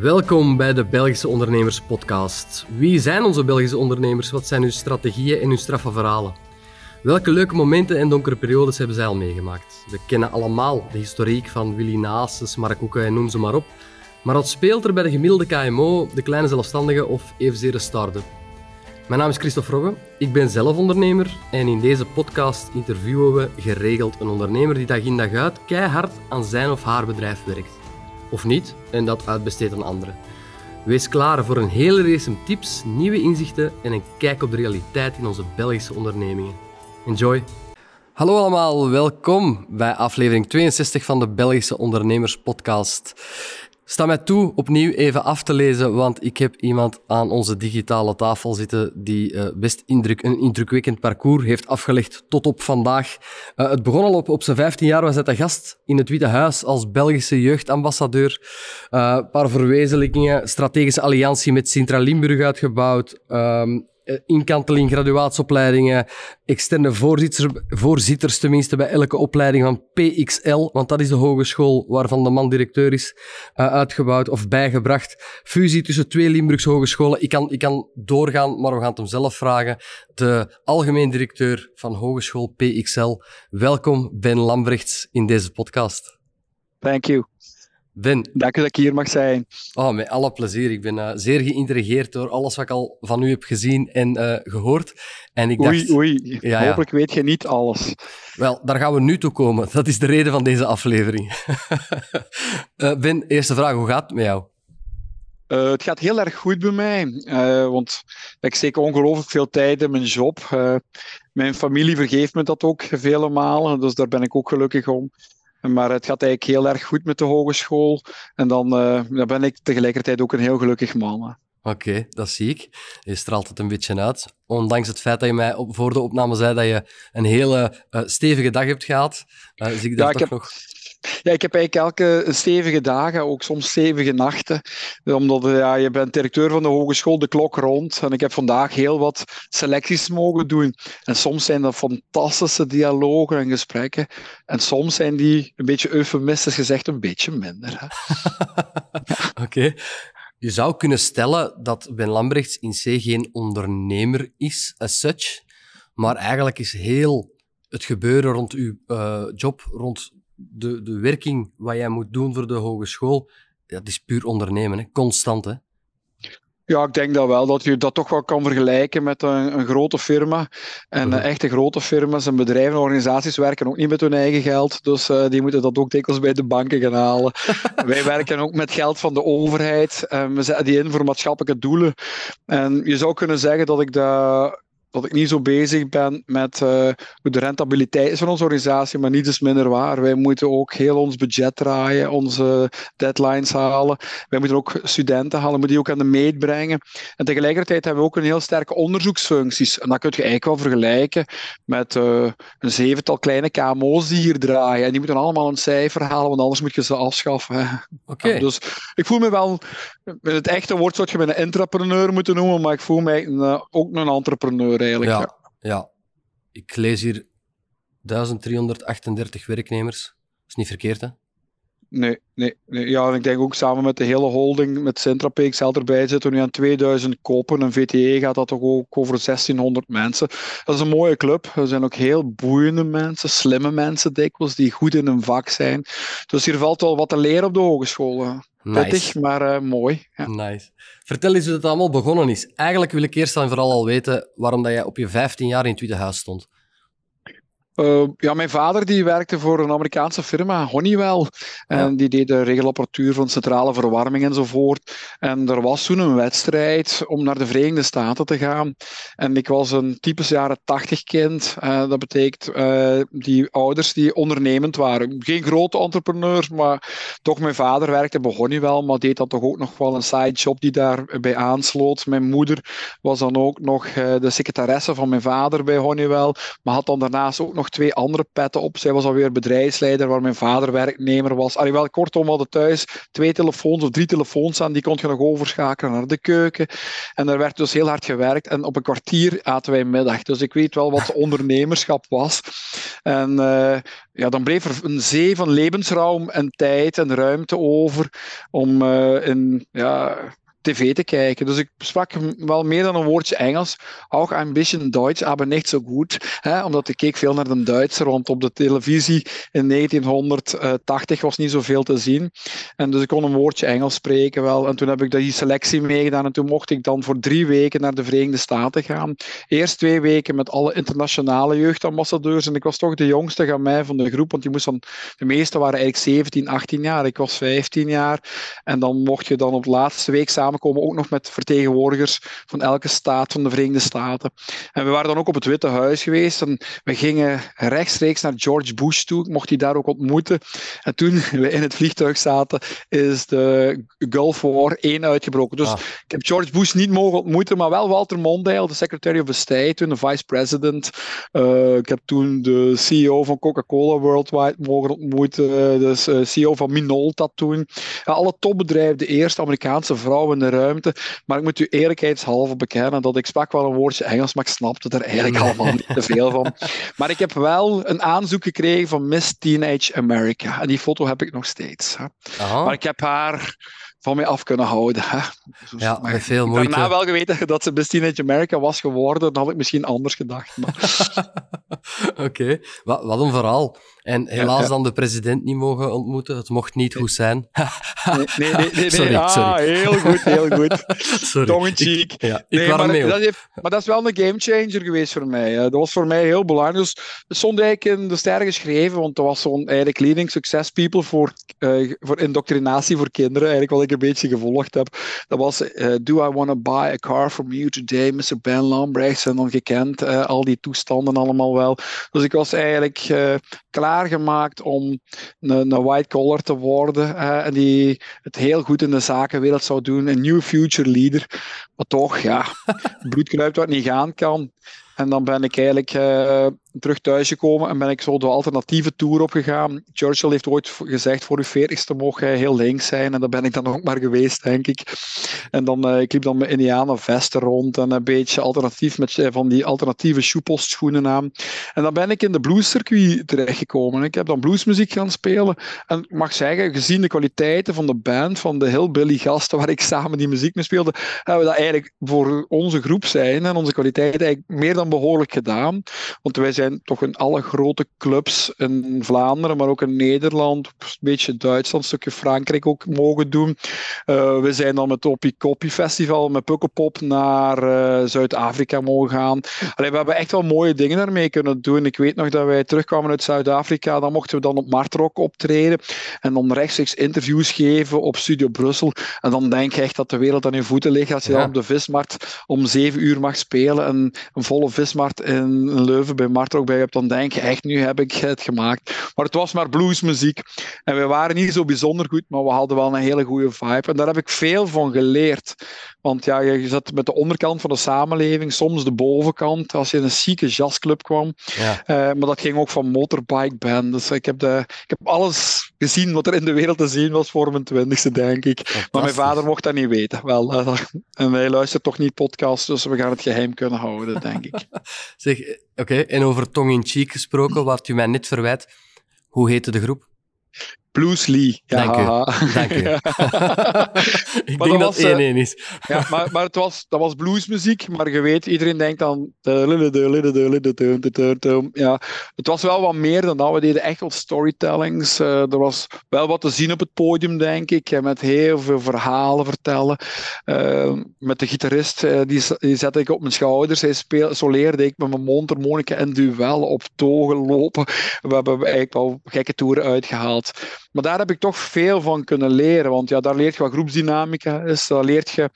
Welkom bij de Belgische Ondernemers Podcast. Wie zijn onze Belgische ondernemers? Wat zijn hun strategieën en hun straffe verhalen? Welke leuke momenten en donkere periodes hebben zij al meegemaakt? We kennen allemaal de historiek van Willy Naases, Mark Hoeken en noem ze maar op. Maar wat speelt er bij de gemiddelde KMO, de kleine zelfstandige of evenzeer de start-up? Mijn naam is Christophe Rogge, ik ben zelf ondernemer en in deze podcast interviewen we geregeld een ondernemer die dag in dag uit keihard aan zijn of haar bedrijf werkt of niet, en dat uitbesteedt aan anderen. Wees klaar voor een hele race tips, nieuwe inzichten en een kijk op de realiteit in onze Belgische ondernemingen. Enjoy! Hallo allemaal, welkom bij aflevering 62 van de Belgische Ondernemers Podcast. Sta mij toe opnieuw even af te lezen, want ik heb iemand aan onze digitale tafel zitten die uh, best indruk, een indrukwekkend parcours heeft afgelegd tot op vandaag. Uh, het begon al op, op zijn 15 jaar, was hij de gast in het Witte Huis als Belgische jeugdambassadeur. Uh, een paar verwezenlijkingen, strategische alliantie met Sintra Limburg uitgebouwd. Ehm, eh, inkanteling, graduatieopleidingen, externe voorzitters, tenminste bij elke opleiding van PXL, want dat is de hogeschool waarvan de man directeur is, uh, uitgebouwd of bijgebracht. Fusie tussen twee Limburgse hogescholen. Ik kan, ik kan doorgaan, maar we gaan het hem zelf vragen. De algemeen directeur van hogeschool PXL. Welkom Ben Lambrechts in deze podcast. Thank you. Ben. Dank dat ik hier mag zijn. Oh, met alle plezier. Ik ben uh, zeer geïntrigeerd door alles wat ik al van u heb gezien en uh, gehoord. En ik oei, dacht, oei. Ja, Hopelijk ja. weet je niet alles. Wel, daar gaan we nu toe komen. Dat is de reden van deze aflevering. uh, ben, eerste vraag. Hoe gaat het met jou? Uh, het gaat heel erg goed bij mij, uh, want ik steek ongelooflijk veel tijd in mijn job. Uh, mijn familie vergeeft me dat ook vele malen, dus daar ben ik ook gelukkig om. Maar het gaat eigenlijk heel erg goed met de hogeschool. En dan, dan ben ik tegelijkertijd ook een heel gelukkig man. Oké, okay, dat zie ik. Je straalt het een beetje uit. Ondanks het feit dat je mij op, voor de opname zei dat je een hele uh, stevige dag hebt gehad, uh, zie ik daar ja, toch ik heb... nog ja, ik heb eigenlijk elke stevige dagen, ook soms stevige nachten. Omdat ja, je bent directeur van de hogeschool, de klok rond. En ik heb vandaag heel wat selecties mogen doen. En soms zijn dat fantastische dialogen en gesprekken. En soms zijn die, een beetje eufemistisch gezegd, een beetje minder. Oké. Je zou kunnen stellen dat Ben Lambrechts in C geen ondernemer is, as such. Maar eigenlijk is heel het gebeuren rond uw uh, job, rond de, de werking wat jij moet doen voor de hogeschool, dat is puur ondernemen, hè? constant. Hè? Ja, ik denk dat wel, dat je dat toch wel kan vergelijken met een, een grote firma. En uh, echte grote firma's en bedrijven en organisaties werken ook niet met hun eigen geld. Dus uh, die moeten dat ook dikwijls bij de banken gaan halen. Wij werken ook met geld van de overheid. En we zetten die in voor maatschappelijke doelen. En je zou kunnen zeggen dat ik dat dat ik niet zo bezig ben met uh, hoe de rentabiliteit is van onze organisatie, maar niet is minder waar. Wij moeten ook heel ons budget draaien, onze deadlines halen. Wij moeten ook studenten halen, moeten die ook aan de meet brengen. En tegelijkertijd hebben we ook een heel sterke onderzoeksfuncties. En dat kun je eigenlijk wel vergelijken met uh, een zevental kleine KMO's die hier draaien. En die moeten allemaal een cijfer halen, want anders moet je ze afschaffen. Okay. Dus ik voel me wel, met het echte woord zou je me een entrepreneur moeten noemen, maar ik voel mij een, uh, ook een entrepreneur eigenlijk. Ja, ja. ja. Ik lees hier 1338 werknemers. Dat is niet verkeerd, hè? Nee, nee, nee. Ja, ik denk ook samen met de hele holding, met Centra PXL erbij, zitten we nu aan 2000 kopen. En VTE gaat dat toch ook over 1600 mensen. Dat is een mooie club. Er zijn ook heel boeiende mensen, slimme mensen dikwijls, die goed in hun vak zijn. Dus hier valt wel wat te leren op de hogeschool. Nice. Pittig, maar uh, mooi. Ja. Nice. Vertel eens hoe het allemaal begonnen is. Eigenlijk wil ik eerst en vooral al weten waarom dat jij op je 15 jaar in het Witte Huis stond. Uh, ja, mijn vader die werkte voor een Amerikaanse firma, Honeywell. En ja. die deed de regelapparatuur van centrale verwarming enzovoort. En er was toen een wedstrijd om naar de Verenigde Staten te gaan. En ik was een typisch jaren 80 kind. Uh, dat betekent uh, die ouders die ondernemend waren. Geen grote entrepreneurs, maar toch mijn vader werkte bij Honeywell, maar deed dan toch ook nog wel een side job die daarbij aansloot. Mijn moeder was dan ook nog de secretaresse van mijn vader bij Honeywell, maar had dan daarnaast ook nog nog twee andere petten op. Zij was alweer bedrijfsleider, waar mijn vader werknemer was. Alhoewel, kortom, we hadden thuis twee telefoons of drie telefoons aan. Die kon je nog overschakelen naar de keuken. En er werd dus heel hard gewerkt. En op een kwartier aten wij middag. Dus ik weet wel wat ondernemerschap was. En uh, ja, dan bleef er een zee van levensruim en tijd en ruimte over om uh, in ja, tv te kijken. Dus ik sprak wel meer dan een woordje Engels. Ook een beetje Duits, maar niet zo goed. Hè? Omdat ik keek veel naar de Duitser, want op de televisie in 1980 was niet zoveel te zien. En dus ik kon een woordje Engels spreken wel. En toen heb ik die selectie meegedaan en toen mocht ik dan voor drie weken naar de Verenigde Staten gaan. Eerst twee weken met alle internationale jeugdambassadeurs. En ik was toch de jongste van mij van de groep, want die dan, de meeste waren eigenlijk 17, 18 jaar. Ik was 15 jaar. En dan mocht je dan op de laatste week samen komen ook nog met vertegenwoordigers van elke staat van de Verenigde Staten. En we waren dan ook op het Witte Huis geweest en we gingen rechtstreeks naar George Bush toe. Ik mocht hij daar ook ontmoeten. En toen we in het vliegtuig zaten, is de Gulf War 1 uitgebroken. Dus ah. ik heb George Bush niet mogen ontmoeten, maar wel Walter Mondale, de Secretary of State, toen de Vice President. Uh, ik heb toen de CEO van Coca-Cola Worldwide mogen ontmoeten, de uh, CEO van Minolta toen. Ja, alle topbedrijven, de eerste Amerikaanse vrouw in de ruimte. Maar ik moet u eerlijkheidshalve bekennen dat ik sprak wel een woordje Engels, maar ik snapte er eigenlijk allemaal niet te veel van. Maar ik heb wel een aanzoek gekregen van Miss Teenage America. En die foto heb ik nog steeds. Maar ik heb haar van mij af kunnen houden. Hè. Dus, ja, met veel moeite. Daarna wel geweten dat ze Miss Teenage America was geworden, dan had ik misschien anders gedacht. Oké, okay. wat, wat een verhaal. En helaas dan de president niet mogen ontmoeten. Het mocht niet goed zijn. nee, nee, nee. nee, Sorry, ah, sorry. Heel goed, heel goed. sorry. Tong in cheek. Ik, ja, ik maar, dat heeft, maar dat is wel een gamechanger geweest voor mij. Dat was voor mij heel belangrijk. Dus het stond eigenlijk in de ster geschreven, want dat was zo'n eigenlijk leading success people voor, uh, voor indoctrinatie voor kinderen, eigenlijk wat ik een beetje gevolgd heb. Dat was uh, Do I want to buy a car from you today, Mr. Ben Lambrechts? En dan gekend, uh, al die toestanden allemaal wel. Dus ik was eigenlijk klaar klaargemaakt om een, een white collar te worden en die het heel goed in de zakenwereld zou doen. Een new future leader. Maar toch, ja, bloed kruipt wat niet gaan kan. En dan ben ik eigenlijk uh, terug thuisgekomen en ben ik zo de alternatieve tour opgegaan. Churchill heeft ooit gezegd, voor uw veertigste mocht hij heel links zijn. En dat ben ik dan ook maar geweest, denk ik. En dan, uh, ik liep dan met Indiana vesten rond en een beetje alternatief met uh, van die alternatieve schoenen aan. En dan ben ik in de bluescircuit terechtgekomen. Ik heb dan bluesmuziek gaan spelen. En ik mag zeggen, gezien de kwaliteiten van de band, van de Hillbilly gasten waar ik samen die muziek mee speelde, hebben we dat eigenlijk voor onze groep zijn en onze kwaliteiten eigenlijk meer dan behoorlijk gedaan. Want wij zijn toch in alle grote clubs in Vlaanderen, maar ook in Nederland, een beetje Duitsland, een stukje Frankrijk ook mogen doen. Uh, we zijn dan met Toppie Copy Festival, met Pukkelpop naar uh, Zuid-Afrika mogen gaan. Allee, we hebben echt wel mooie dingen daarmee kunnen doen. Ik weet nog dat wij terugkwamen uit Zuid-Afrika, dan mochten we dan op Martrock optreden en dan rechtstreeks interviews geven op Studio Brussel. En dan denk je echt dat de wereld aan je voeten ligt als je ja. dan op de vismarkt om zeven uur mag spelen en een volle vismarkt in Leuven bij Mart ook bij hebt, dan denk je echt, nu heb ik het gemaakt. Maar het was maar bluesmuziek. En we waren niet zo bijzonder goed, maar we hadden wel een hele goede vibe. En daar heb ik veel van geleerd. Want ja, je zat met de onderkant van de samenleving, soms de bovenkant, als je in een zieke jazzclub kwam. Ja. Uh, maar dat ging ook van motorbike band. Dus ik heb, de, ik heb alles gezien wat er in de wereld te zien was voor mijn twintigste, denk ik. Maar mijn vader mocht dat niet weten. Wel, uh, en hij luistert toch niet podcasts, dus we gaan het geheim kunnen houden, denk ik. zeg, oké, en over tong in cheek gesproken, wat u mij net verwijt, hoe heette de groep? Blues Lee. Ja. Dank u. Dank u. ik denk dat het 1-1 eh, is. ja, maar, maar het was, dat was bluesmuziek, maar je weet, iedereen denkt aan... Ja, het was wel wat meer dan dat. We deden echt wel storytellings. Uh, er was wel wat te zien op het podium, denk ik. Met heel veel verhalen vertellen. Uh, met de gitarist, uh, die, die zette ik op mijn schouders. Hij speel, zo leerde ik met mijn mondharmonica en duel op togen lopen. We hebben eigenlijk wel gekke toeren uitgehaald. Maar daar heb ik toch veel van kunnen leren. Want ja, daar leert je wat groepsdynamica is. Dat leert je,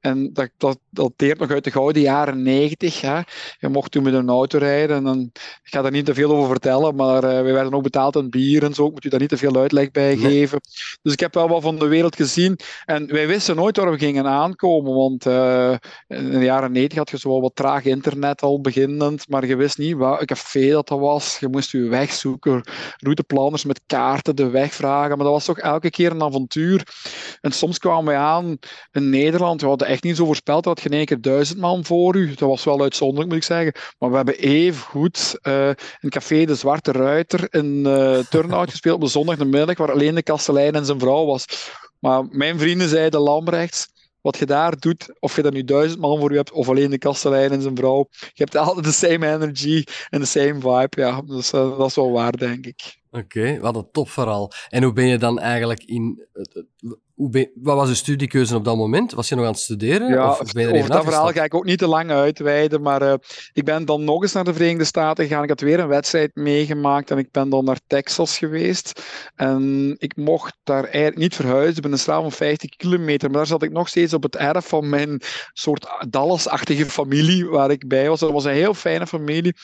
en dat, dat dateert nog uit de gouden jaren negentig. Je mocht toen met een auto rijden. En ik ga daar niet te veel over vertellen, maar uh, we werden ook betaald aan bier en zo. Ik moet u daar niet te veel uitleg bij geven. Dus ik heb wel wat van de wereld gezien. En wij wisten nooit waar we gingen aankomen. Want uh, in de jaren negentig had je zo wel wat traag internet al beginnend. Maar je wist niet wat een café dat, dat was. Je moest je weg zoeken. Routeplanners met kaarten de weg Maar dat was toch elke keer een avontuur. En soms kwamen wij aan in Nederland. We hadden echt niet zo voorspeld. Dat had geen één keer duizend man voor u. Dat was wel uitzonderlijk, moet ik zeggen. Maar we hebben even goed uh, een café De Zwarte Ruiter in uh, Turnhout gespeeld op een zondagmiddag, waar alleen de kastelein en zijn vrouw was. Maar mijn vrienden zeiden Lambrechts, wat je daar doet, of je daar nu duizend man voor je hebt, of alleen de kastelein en zijn vrouw, je hebt altijd de same energy en de same vibe. Ja, dus uh, dat is wel waar, denk ik. Oké, wat een tof verhaal. En hoe ben je dan eigenlijk in hoe wat was je studiekeuze op dat moment? Was je nog aan het studeren? Ja, of ben je over dat verhaal ga ik ook niet te lang uitweiden, maar uh, ik ben dan nog eens naar de Verenigde Staten gegaan. Ik had weer een wedstrijd meegemaakt en ik ben dan naar Texas geweest. En ik mocht daar eigenlijk niet verhuizen, ik ben een straal van 50 kilometer, maar daar zat ik nog steeds op het erf van mijn soort Dallas-achtige familie waar ik bij was. Dat was een heel fijne familie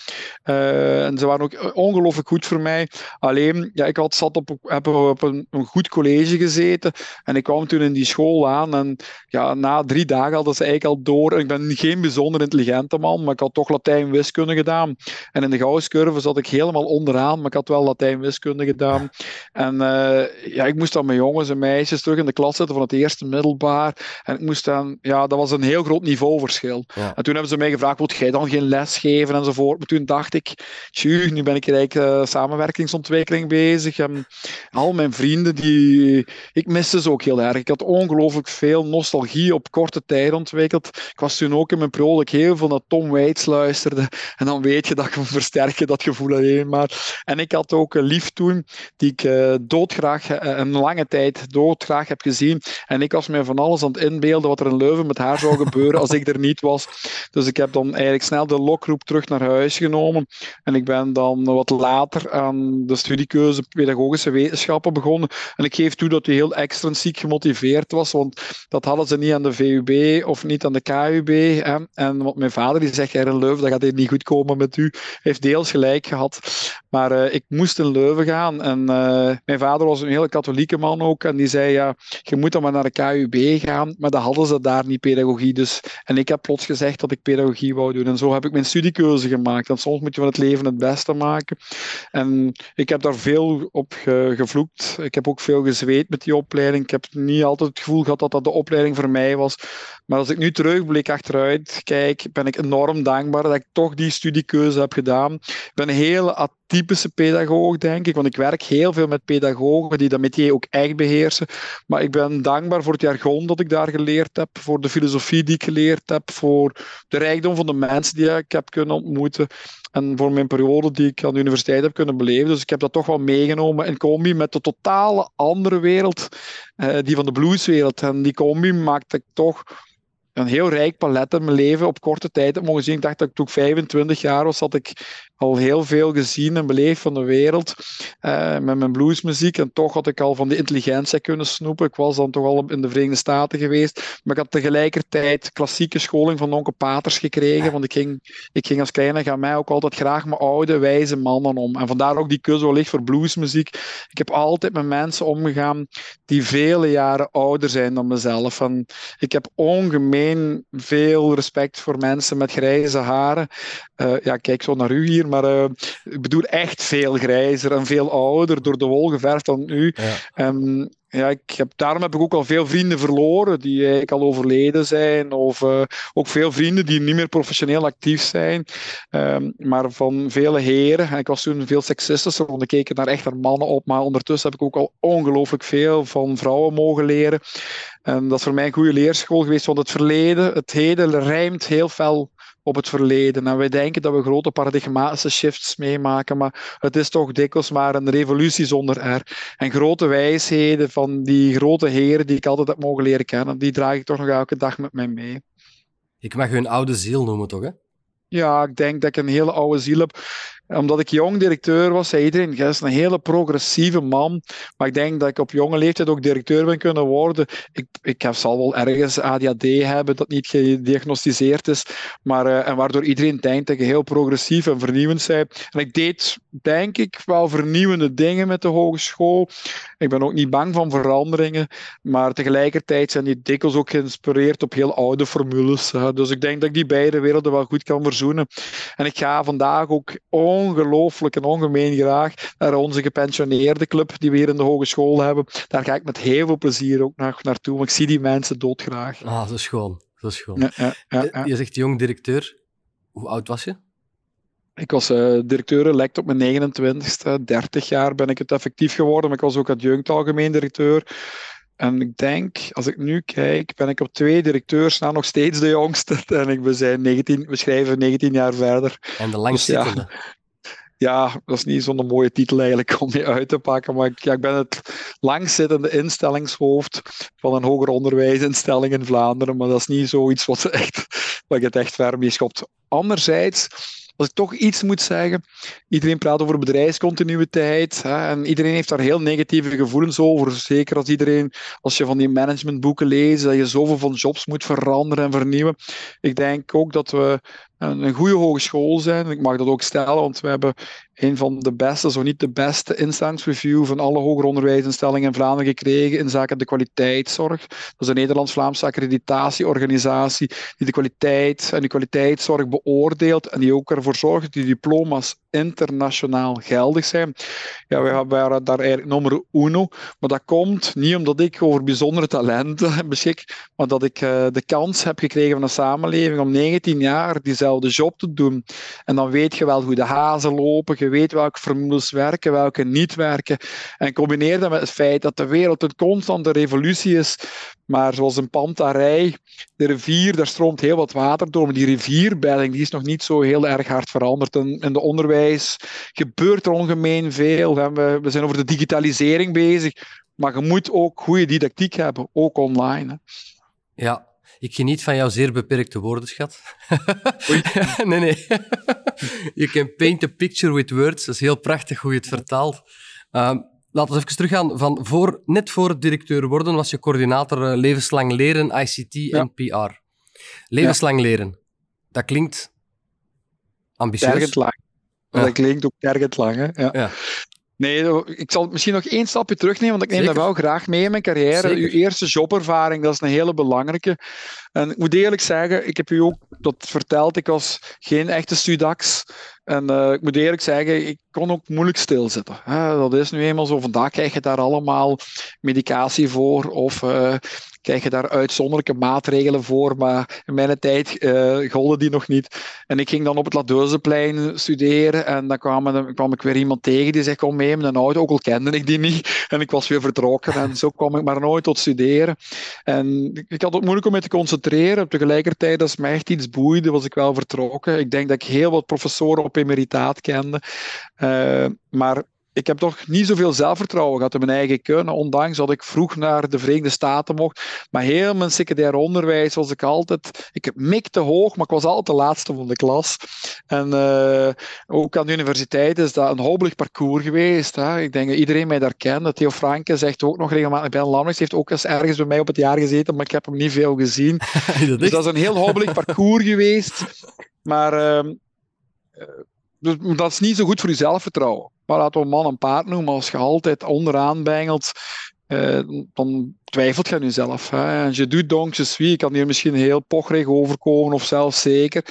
uh, en ze waren ook ongelooflijk goed voor mij. Alleen, ja, ik had, zat op, heb op een, een goed college gezeten en ik kwam toen in die school aan en ja, na drie dagen hadden ze eigenlijk al door. Ik ben geen bijzonder intelligente man, maar ik had toch Latijn-wiskunde gedaan. En in de Gausscurve zat ik helemaal onderaan, maar ik had wel Latijn-wiskunde gedaan. En uh, ja, ik moest dan met jongens en meisjes terug in de klas zitten van het eerste middelbaar. En ik moest dan, ja, dat was een heel groot niveauverschil. Ja. En toen hebben ze mij gevraagd, wilt jij dan geen les geven enzovoort. Maar toen dacht ik, tju, nu ben ik eigenlijk uh, samenwerkingsontwikkeling bezig. En al mijn vrienden, die, ik miste ze ook heel erg. Ik had ongelooflijk veel nostalgie op korte tijd ontwikkeld. Ik was toen ook in mijn periode ik heel veel naar Tom Waits luisterde. En dan weet je dat ik versterken, dat gevoel alleen maar. En ik had ook lief toen, die ik uh, doodgraag, uh, een lange tijd doodgraag heb gezien. En ik was mij van alles aan het inbeelden wat er in Leuven met haar zou gebeuren als ik er niet was. Dus ik heb dan eigenlijk snel de lokroep terug naar huis genomen. En ik ben dan wat later aan de studiekeuze pedagogische wetenschappen begonnen. En ik geef toe dat die heel extrinsiek gemotiveerd was, want dat hadden ze niet aan de VUB of niet aan de KUB. Hè. En wat mijn vader die zegt, Leuven, dat gaat hier niet goed komen met u, heeft deels gelijk gehad. Maar uh, ik moest in Leuven gaan en uh, mijn vader was een hele katholieke man ook en die zei, ja, je moet dan maar naar de KUB gaan, maar dat hadden ze daar niet, pedagogie. Dus, en ik heb plots gezegd dat ik pedagogie wou doen en zo heb ik mijn studiekeuze gemaakt. En soms moet je van het leven het beste maken. En ik heb daar veel op ge gevloekt. Ik heb ook veel gezweet met die opleiding. Ik heb niet altijd het gevoel gehad dat dat de opleiding voor mij was. Maar als ik nu terugblik achteruit kijk, ben ik enorm dankbaar dat ik toch die studiekeuze heb gedaan. Ik ben een hele atypische pedagoog, denk ik, want ik werk heel veel met pedagogen die dat metier ook echt beheersen. Maar ik ben dankbaar voor het jargon dat ik daar geleerd heb, voor de filosofie die ik geleerd heb, voor de rijkdom van de mensen die ik heb kunnen ontmoeten. En voor mijn periode die ik aan de universiteit heb kunnen beleven. Dus ik heb dat toch wel meegenomen in combi met de totale andere wereld, uh, die van de blueswereld. En die combi maakte ik toch een heel rijk palet in mijn leven op korte tijd heb mogen zien. Ik dacht dat ik toen ik 25 jaar was, had ik al heel veel gezien en beleefd van de wereld uh, met mijn bluesmuziek. En toch had ik al van de intelligentie kunnen snoepen. Ik was dan toch al in de Verenigde Staten geweest. Maar ik had tegelijkertijd klassieke scholing van onkel Paters gekregen. Want ik ging, ik ging als kleine gaan mij ook altijd graag met oude, wijze mannen om. En vandaar ook die keuze wellicht voor bluesmuziek. Ik heb altijd met mensen omgegaan die vele jaren ouder zijn dan mezelf. En ik heb ongemeen veel respect voor mensen met grijze haren. Uh, ja, kijk zo naar u hier maar uh, ik bedoel echt veel grijzer en veel ouder, door de wol geverfd dan nu. Ja. Um, ja, ik heb, daarom heb ik ook al veel vrienden verloren die eigenlijk al overleden zijn. Of uh, ook veel vrienden die niet meer professioneel actief zijn. Um, maar van vele heren. En ik was toen veel seksistischer, want ik keek naar echt naar mannen op. Maar ondertussen heb ik ook al ongelooflijk veel van vrouwen mogen leren. En dat is voor mij een goede leerschool geweest, want het verleden, het heden rijmt heel fel op het verleden. En wij denken dat we grote paradigmatische shifts meemaken, maar het is toch dikwijls maar een revolutie zonder R. En grote wijsheden van die grote heren die ik altijd heb mogen leren kennen, die draag ik toch nog elke dag met mij mee. Ik mag een oude ziel noemen, toch? Hè? Ja, ik denk dat ik een hele oude ziel heb. Omdat ik jong directeur was, zei iedereen, is een hele progressieve man. Maar ik denk dat ik op jonge leeftijd ook directeur ben kunnen worden. Ik, ik heb, zal wel ergens ADHD hebben dat niet gediagnosticeerd is. Maar, uh, en waardoor iedereen denkt dat heel progressief en vernieuwend bent. En ik deed, denk ik, wel vernieuwende dingen met de hogeschool. Ik ben ook niet bang van veranderingen. Maar tegelijkertijd zijn die dikwijls ook geïnspireerd op heel oude formules. Dus ik denk dat ik die beide werelden wel goed kan verzoenen. En ik ga vandaag ook ongelooflijk en ongemeen graag naar onze gepensioneerde club die we hier in de hogeschool hebben. Daar ga ik met heel veel plezier ook naar, naartoe, want ik zie die mensen doodgraag. Ah, dat is gewoon. Dat is gewoon. Ja, ja, ja, je zegt jong directeur. Hoe oud was je? Ik was uh, directeur-elect op mijn 29ste. 30 jaar ben ik het effectief geworden, maar ik was ook adjunct algemeen directeur. En ik denk, als ik nu kijk, ben ik op twee directeurs na nog steeds de jongste. En ik, we, zijn 19, we schrijven 19 jaar verder. En de langste. Dus ja, ja, dat is niet zo'n mooie titel eigenlijk om je uit te pakken. Maar ik, ik ben het langzittende instellingshoofd van een hoger onderwijsinstelling in Vlaanderen. Maar dat is niet zoiets wat, echt, wat ik het echt ver mee schopt. Anderzijds als ik toch iets moet zeggen, iedereen praat over bedrijfscontinuïteit hè, en iedereen heeft daar heel negatieve gevoelens over. Zeker als iedereen, als je van die managementboeken leest, dat je zoveel van jobs moet veranderen en vernieuwen. Ik denk ook dat we een, goede hogeschool zijn. Ik mag dat ook stellen, want we hebben een van de beste, zo niet de beste instance review van alle hoger onderwijsinstellingen in Vlaanderen gekregen in zaken de kwaliteitszorg. Dat is een Nederlands-Vlaamse accreditatieorganisatie die de kwaliteit en de kwaliteitszorg beoordeelt en die ook ervoor zorgt dat die diploma's internationaal geldig zijn. Ja, we waren daar eigenlijk nummer uno, maar dat komt niet omdat ik over bijzondere talenten beschik, maar dat ik uh, de kans heb gekregen van de samenleving om 19 jaar diezelfde job te doen. En dan weet je wel hoe de hazen lopen, weet welke formules werken, welke niet werken. En combineer dat met het feit dat de wereld een constante revolutie is, maar zoals een Pantarij, de rivier, daar stroomt heel wat water door, maar die rivierbedding die is nog niet zo heel erg hard veranderd. En in de onderwijs gebeurt er ongemeen veel. We, we zijn over de digitalisering bezig, maar je moet ook goede didactiek hebben, ook online. Ja, ik geniet van jouw zeer beperkte woordenschat. nee, nee. Je can paint a picture with words. Dat is heel prachtig hoe je het vertaalt. Um, laten we even teruggaan. Van voor, net voor directeur worden was je coördinator uh, levenslang leren, ICT en PR. Levenslang leren. Dat klinkt ambitieus. Lang. Dat klinkt ook tergend lang. Hè? Ja. Nee, ik zal misschien nog één stapje terugnemen, want ik neem dat wel graag mee in mijn carrière. Uw eerste jobervaring, dat is een hele belangrijke. En ik moet eerlijk zeggen, ik heb u ook dat verteld, ik was geen echte studax. En uh, ik moet eerlijk zeggen, ik kon ook moeilijk stilzitten. dat is nu eenmaal zo. Vandaag krijg je daar allemaal medicatie voor. Of uh, krijg je daar uitzonderlijke maatregelen voor. Maar in mijn tijd uh, golden die nog niet. En ik ging dan op het Ladeuzeplein studeren. En dan kwam, kwam ik weer iemand tegen die zei: Kom mee met een auto. Ook al kende ik die niet. En ik was weer vertrokken. En zo kwam ik maar nooit tot studeren. En ik had het moeilijk om me te concentreren. Tegelijkertijd, als mij echt iets boeide, was ik wel vertrokken. Ik denk dat ik heel wat professoren op emeritaat kende. Uh, maar ik heb toch niet zoveel zelfvertrouwen gehad in mijn eigen kunnen, ondanks dat ik vroeg naar de Verenigde Staten mocht. Maar heel mijn secundair onderwijs was ik altijd, ik mikte hoog, maar ik was altijd de laatste van de klas. En uh, ook aan de universiteit is dat een hobbelig parcours geweest. Hè. Ik denk dat iedereen mij daar kent. Theo Franke zegt ook nog regelmatig, Ben Lammers heeft ook eens ergens bij mij op het jaar gezeten, maar ik heb hem niet veel gezien. dus dat is een heel hobbelig parcours geweest. Maar... Uh, dus dat is niet zo goed voor je zelfvertrouwen. Maar laten we man en paard noemen. Als je altijd onderaan bengelt, eh, dan twijfelt je aan jezelf. Hè. Je doet donc je suis. Ik kan hier misschien heel pocherig overkomen of zelfs zeker.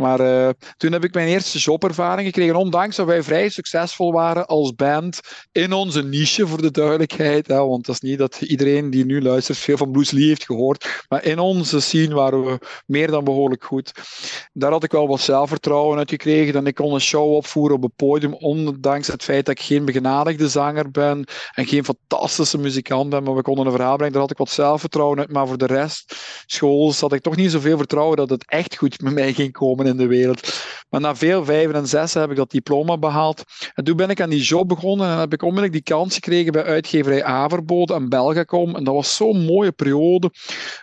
Maar uh, toen heb ik mijn eerste jobervaring gekregen, ondanks dat wij vrij succesvol waren als band in onze niche, voor de duidelijkheid. Hè, want dat is niet dat iedereen die nu luistert veel van Bruce Lee heeft gehoord. Maar in onze scene waren we meer dan behoorlijk goed. Daar had ik wel wat zelfvertrouwen uit gekregen. En ik kon een show opvoeren op het podium, ondanks het feit dat ik geen begenadigde zanger ben en geen fantastische muzikant ben. Maar we konden een verhaal brengen, daar had ik wat zelfvertrouwen uit. Maar voor de rest, school, had ik toch niet zoveel vertrouwen dat het echt goed met mij ging komen in de wereld. Maar na veel vijven en zes heb ik dat diploma behaald. En toen ben ik aan die job begonnen en heb ik onmiddellijk die kans gekregen bij uitgeverij Averbode en Belgacom. En dat was zo'n mooie periode.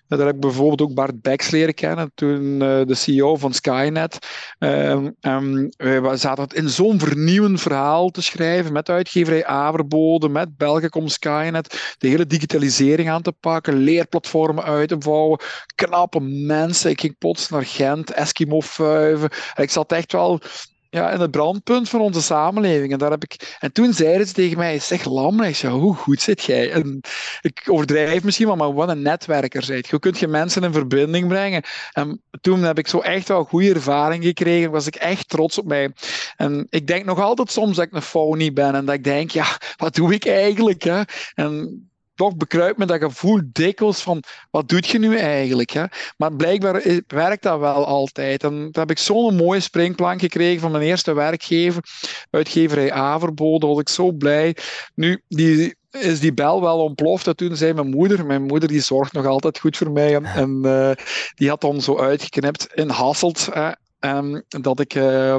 Daar heb ik bijvoorbeeld ook Bart Becks leren kennen, toen uh, de CEO van Skynet. Um, um, we zaten in zo'n vernieuwend verhaal te schrijven met uitgeverij Averbode, met Belgacom Skynet, de hele digitalisering aan te pakken, leerplatformen uit te bouwen, knappe mensen. Ik ging plots naar Gent, Eskimo Ik zat echt wel ja, in het brandpunt van onze samenleving. En, daar heb ik, en toen zeiden ze tegen mij, zeg Lam, ik hoe goed zit jij? En ik overdrijf misschien wel, maar wat een netwerker zijt. Je kunt je mensen in verbinding brengen. En toen heb ik zo echt wel goede ervaring gekregen. Was ik echt trots op mij. En ik denk nog altijd soms dat ik een phony ben. En dat ik denk, ja, wat doe ik eigenlijk? Hè? En toch bekruipt me dat gevoel dikwijls van wat doet je nu eigenlijk? Hè? Maar blijkbaar werkt dat wel altijd. En toen heb ik zo'n mooie springplank gekregen van mijn eerste werkgever, uitgeverij Averbode, was ik zo blij. Nu, die, is die bel wel ontploft. En toen zei mijn moeder, mijn moeder die zorgt nog altijd goed voor mij, en, uh, die had dan zo uitgeknipt in Hasselt. Um, dat ik uh,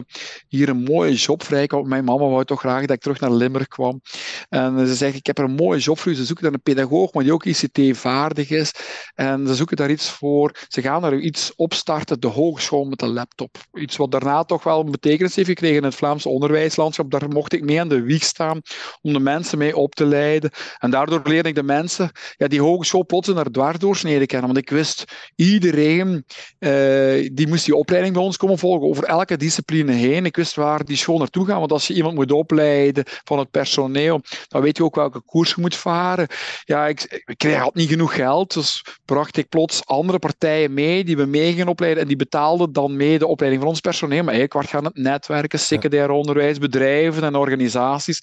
hier een mooie job vrij kwam. Mijn mama wou toch graag dat ik terug naar Limburg kwam. En ze zegt, ik heb er een mooie job voor. Ze zoeken daar een pedagoog, maar die ook ICT-vaardig is. En ze zoeken daar iets voor. Ze gaan er iets opstarten, de hogeschool met een laptop. Iets wat daarna toch wel een betekenis heeft gekregen in het Vlaamse onderwijslandschap. Daar mocht ik mee aan de wieg staan om de mensen mee op te leiden. En daardoor leerde ik de mensen ja, die hogeschool plots naar dwarsdoorsnede kennen. Want ik wist, iedereen uh, die moest die opleiding bij ons komen volgen over elke discipline heen. Ik wist waar die school naartoe gaat, want als je iemand moet opleiden van het personeel, dan weet je ook welke koers je moet varen. Ja, ik, ik kreeg had niet genoeg geld, dus bracht ik plots andere partijen mee die we mee gingen opleiden en die betaalden dan mee de opleiding van ons personeel. Maar ik werd gaan het netwerken, secundair onderwijs, bedrijven en organisaties.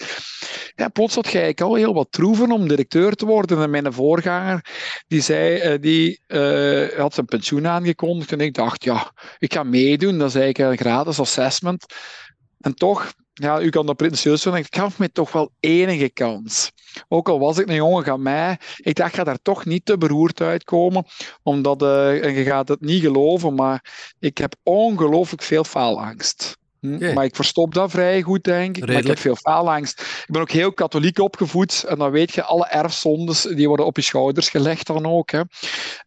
Ja, plots had ik al heel wat troeven om directeur te worden. En mijn voorganger, die zei, uh, die uh, had zijn pensioen aangekondigd en ik dacht, ja, ik ga meedoen dat is eigenlijk een gratis assessment. En toch, ja, u kan dat pretentieus vinden, ik gaf me toch wel enige kans. Ook al was ik een jongen van mij, ik dacht, ik ga daar toch niet te beroerd uitkomen, omdat, uh, en je gaat het niet geloven, maar ik heb ongelooflijk veel faalangst. Hm? Maar ik verstop dat vrij goed, denk ik. Maar ik heb veel faalangst. Ik ben ook heel katholiek opgevoed. En dan weet je, alle erfzondes die worden op je schouders gelegd dan ook. Hè.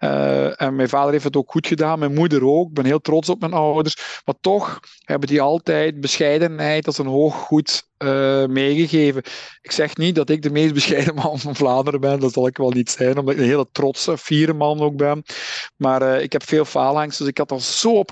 Uh, en mijn vader heeft het ook goed gedaan. Mijn moeder ook. Ik ben heel trots op mijn ouders. Maar toch hebben die altijd bescheidenheid als een hoog goed uh, meegegeven. Ik zeg niet dat ik de meest bescheiden man van Vlaanderen ben, dat zal ik wel niet zijn, omdat ik een hele trotse, fiere man ook ben. Maar uh, ik heb veel faalangst, dus ik had al zo op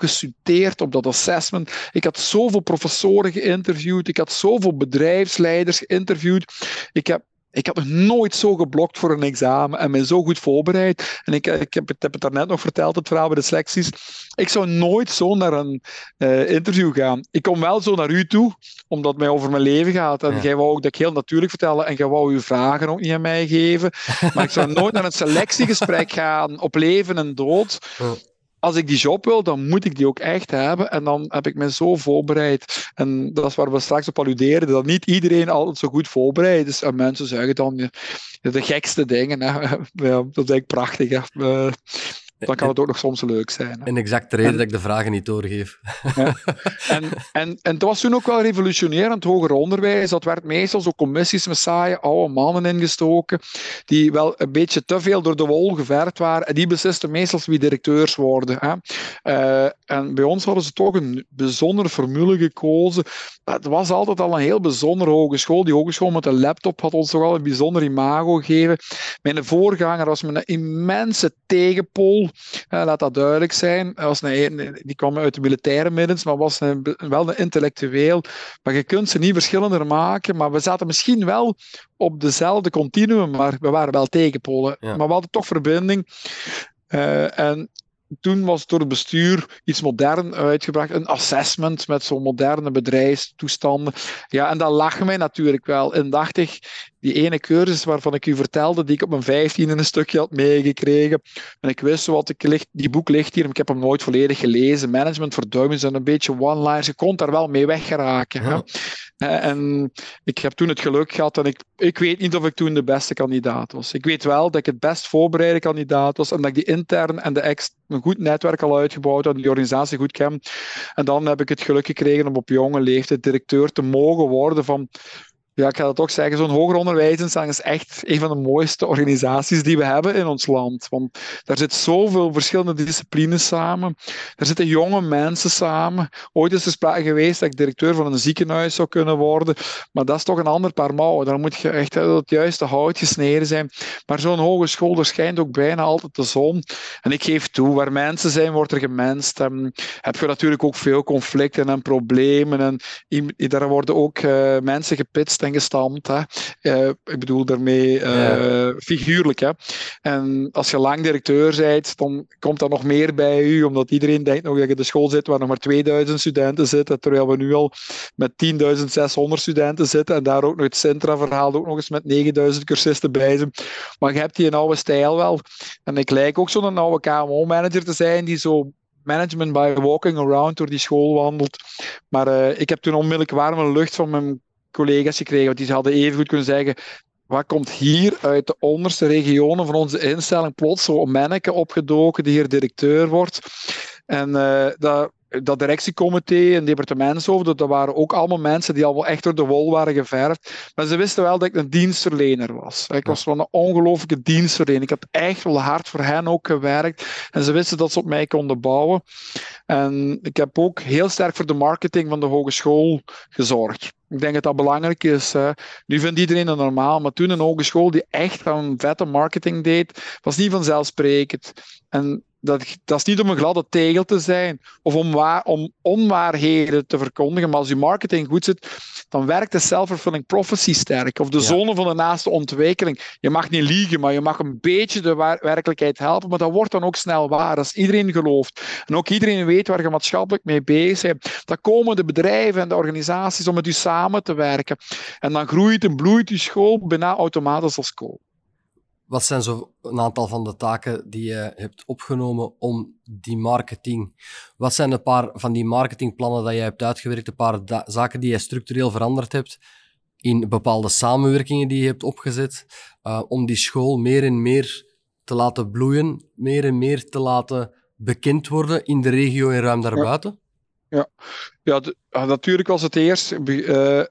op dat assessment. Ik had zoveel professoren geïnterviewd, ik had zoveel bedrijfsleiders geïnterviewd. Ik heb ik had nog nooit zo geblokt voor een examen en me zo goed voorbereid. En ik, ik heb, het, heb het daarnet nog verteld, het verhaal bij de selecties. Ik zou nooit zo naar een uh, interview gaan. Ik kom wel zo naar u toe, omdat het mij over mijn leven gaat. En ja. jij wou ook dat ik heel natuurlijk vertellen en jij wou uw vragen ook niet aan mij geven. Maar ik zou nooit naar een selectiegesprek gaan op leven en dood. Als ik die job wil, dan moet ik die ook echt hebben. En dan heb ik me zo voorbereid. En dat is waar we straks op alluderen, dat niet iedereen altijd zo goed voorbereid is. En mensen zeggen dan de gekste dingen. Hè. Ja, dat is eigenlijk prachtig. Hè. Dan kan het ook nog soms leuk zijn. En exact de reden en, dat ik de vragen niet doorgeef. Ja. En, en, en het was toen ook wel revolutionair hoger onderwijs. Dat werd meestal zo commissies met saaie oude mannen ingestoken, die wel een beetje te veel door de wol geverfd waren. En die beslisten meestal wie directeurs worden. Hè. Uh, en bij ons hadden ze toch een bijzondere formule gekozen. Het was altijd al een heel bijzondere hogeschool. Die hogeschool met een laptop had ons toch al een bijzonder imago gegeven. Mijn voorganger was met een immense tegenpol laat dat duidelijk zijn. Was een, die kwam uit de militaire middens, maar was een, wel een intellectueel. Maar je kunt ze niet verschillender maken. Maar we zaten misschien wel op dezelfde continuum, maar we waren wel tegenpolen. Ja. Maar we hadden toch verbinding. Uh, en toen was door het bestuur iets modern uitgebracht. Een assessment met zo'n moderne bedrijfstoestanden. Ja, en dat lag mij natuurlijk wel indachtig. die ene cursus waarvan ik u vertelde, die ik op mijn vijftiende een stukje had meegekregen. En ik wist wat ik ligt, die boek ligt hier, ik heb hem nooit volledig gelezen. Management voor dummies en een beetje one-liners. Je kon daar wel mee weggeraken. Ja. En ik heb toen het geluk gehad en ik, ik weet niet of ik toen de beste kandidaat was. Ik weet wel dat ik het best voorbereide kandidaat was en dat ik die intern en de ex een goed netwerk al uitgebouwd had, die organisatie goed ken. En dan heb ik het geluk gekregen om op jonge leeftijd directeur te mogen worden van ja, ik ga dat toch zeggen, zo'n hoger onderwijsinstelling is echt een van de mooiste organisaties die we hebben in ons land. Want daar zit zoveel verschillende disciplines samen. Daar zitten jonge mensen samen. Ooit is er sprake geweest dat ik directeur van een ziekenhuis zou kunnen worden, maar dat is toch een ander paar mouwen. Daar moet je echt het juiste hout gesneden zijn. Maar zo'n hogeschool, er schijnt ook bijna altijd de zon. En ik geef toe, waar mensen zijn, wordt er gemenst. En heb je natuurlijk ook veel conflicten en problemen. En daar worden ook uh, mensen gepitst en gestampt. Hè. Uh, ik bedoel daarmee uh, figuurlijk. Hè. En als je lang directeur bent, dan komt er nog meer bij u, omdat iedereen denkt nog dat je in de school zit waar nog maar 2000 studenten zitten, terwijl we nu al met 10.600 studenten zitten en daar ook nog het Centra-verhaal ook nog eens met 9000 cursisten bij zijn. Maar je hebt die een oude stijl wel. En ik lijk ook zo'n oude KMO-manager te zijn die zo management by walking around door die school wandelt. Maar uh, ik heb toen onmiddellijk warme lucht van mijn collega's gekregen. Want die hadden even goed kunnen zeggen. Wat komt hier uit de onderste regionen van onze instelling plots zo'n manneke opgedoken die hier directeur wordt? En uh, dat, dat directiecomité en departementshoofd, dat waren ook allemaal mensen die al wel echt door de wol waren geverfd. Maar ze wisten wel dat ik een dienstverlener was. Ik was wel een ongelooflijke dienstverlener. Ik heb echt wel hard voor hen ook gewerkt. En ze wisten dat ze op mij konden bouwen. En ik heb ook heel sterk voor de marketing van de hogeschool gezorgd. Ik denk dat dat belangrijk is. Nu vindt iedereen het normaal, maar toen een hogeschool die echt een vette marketing deed, was niet vanzelfsprekend. En dat, dat is niet om een gladde tegel te zijn of om, waar, om onwaarheden te verkondigen, maar als je marketing goed zit, dan werkt de self-fulfilling prophecy sterk. Of de zone van de naaste ontwikkeling. Je mag niet liegen, maar je mag een beetje de werkelijkheid helpen, maar dat wordt dan ook snel waar. Als iedereen gelooft en ook iedereen weet waar je maatschappelijk mee bezig bent, dan komen de bedrijven en de organisaties om met u samen te werken. En dan groeit en bloeit je school bijna automatisch als school. Wat zijn zo een aantal van de taken die je hebt opgenomen om die marketing? Wat zijn een paar van die marketingplannen dat je hebt uitgewerkt, een paar zaken die je structureel veranderd hebt in bepaalde samenwerkingen die je hebt opgezet, uh, om die school meer en meer te laten bloeien, meer en meer te laten bekend worden in de regio en ruim daarbuiten? Ja, ja, ja natuurlijk was het eerst uh,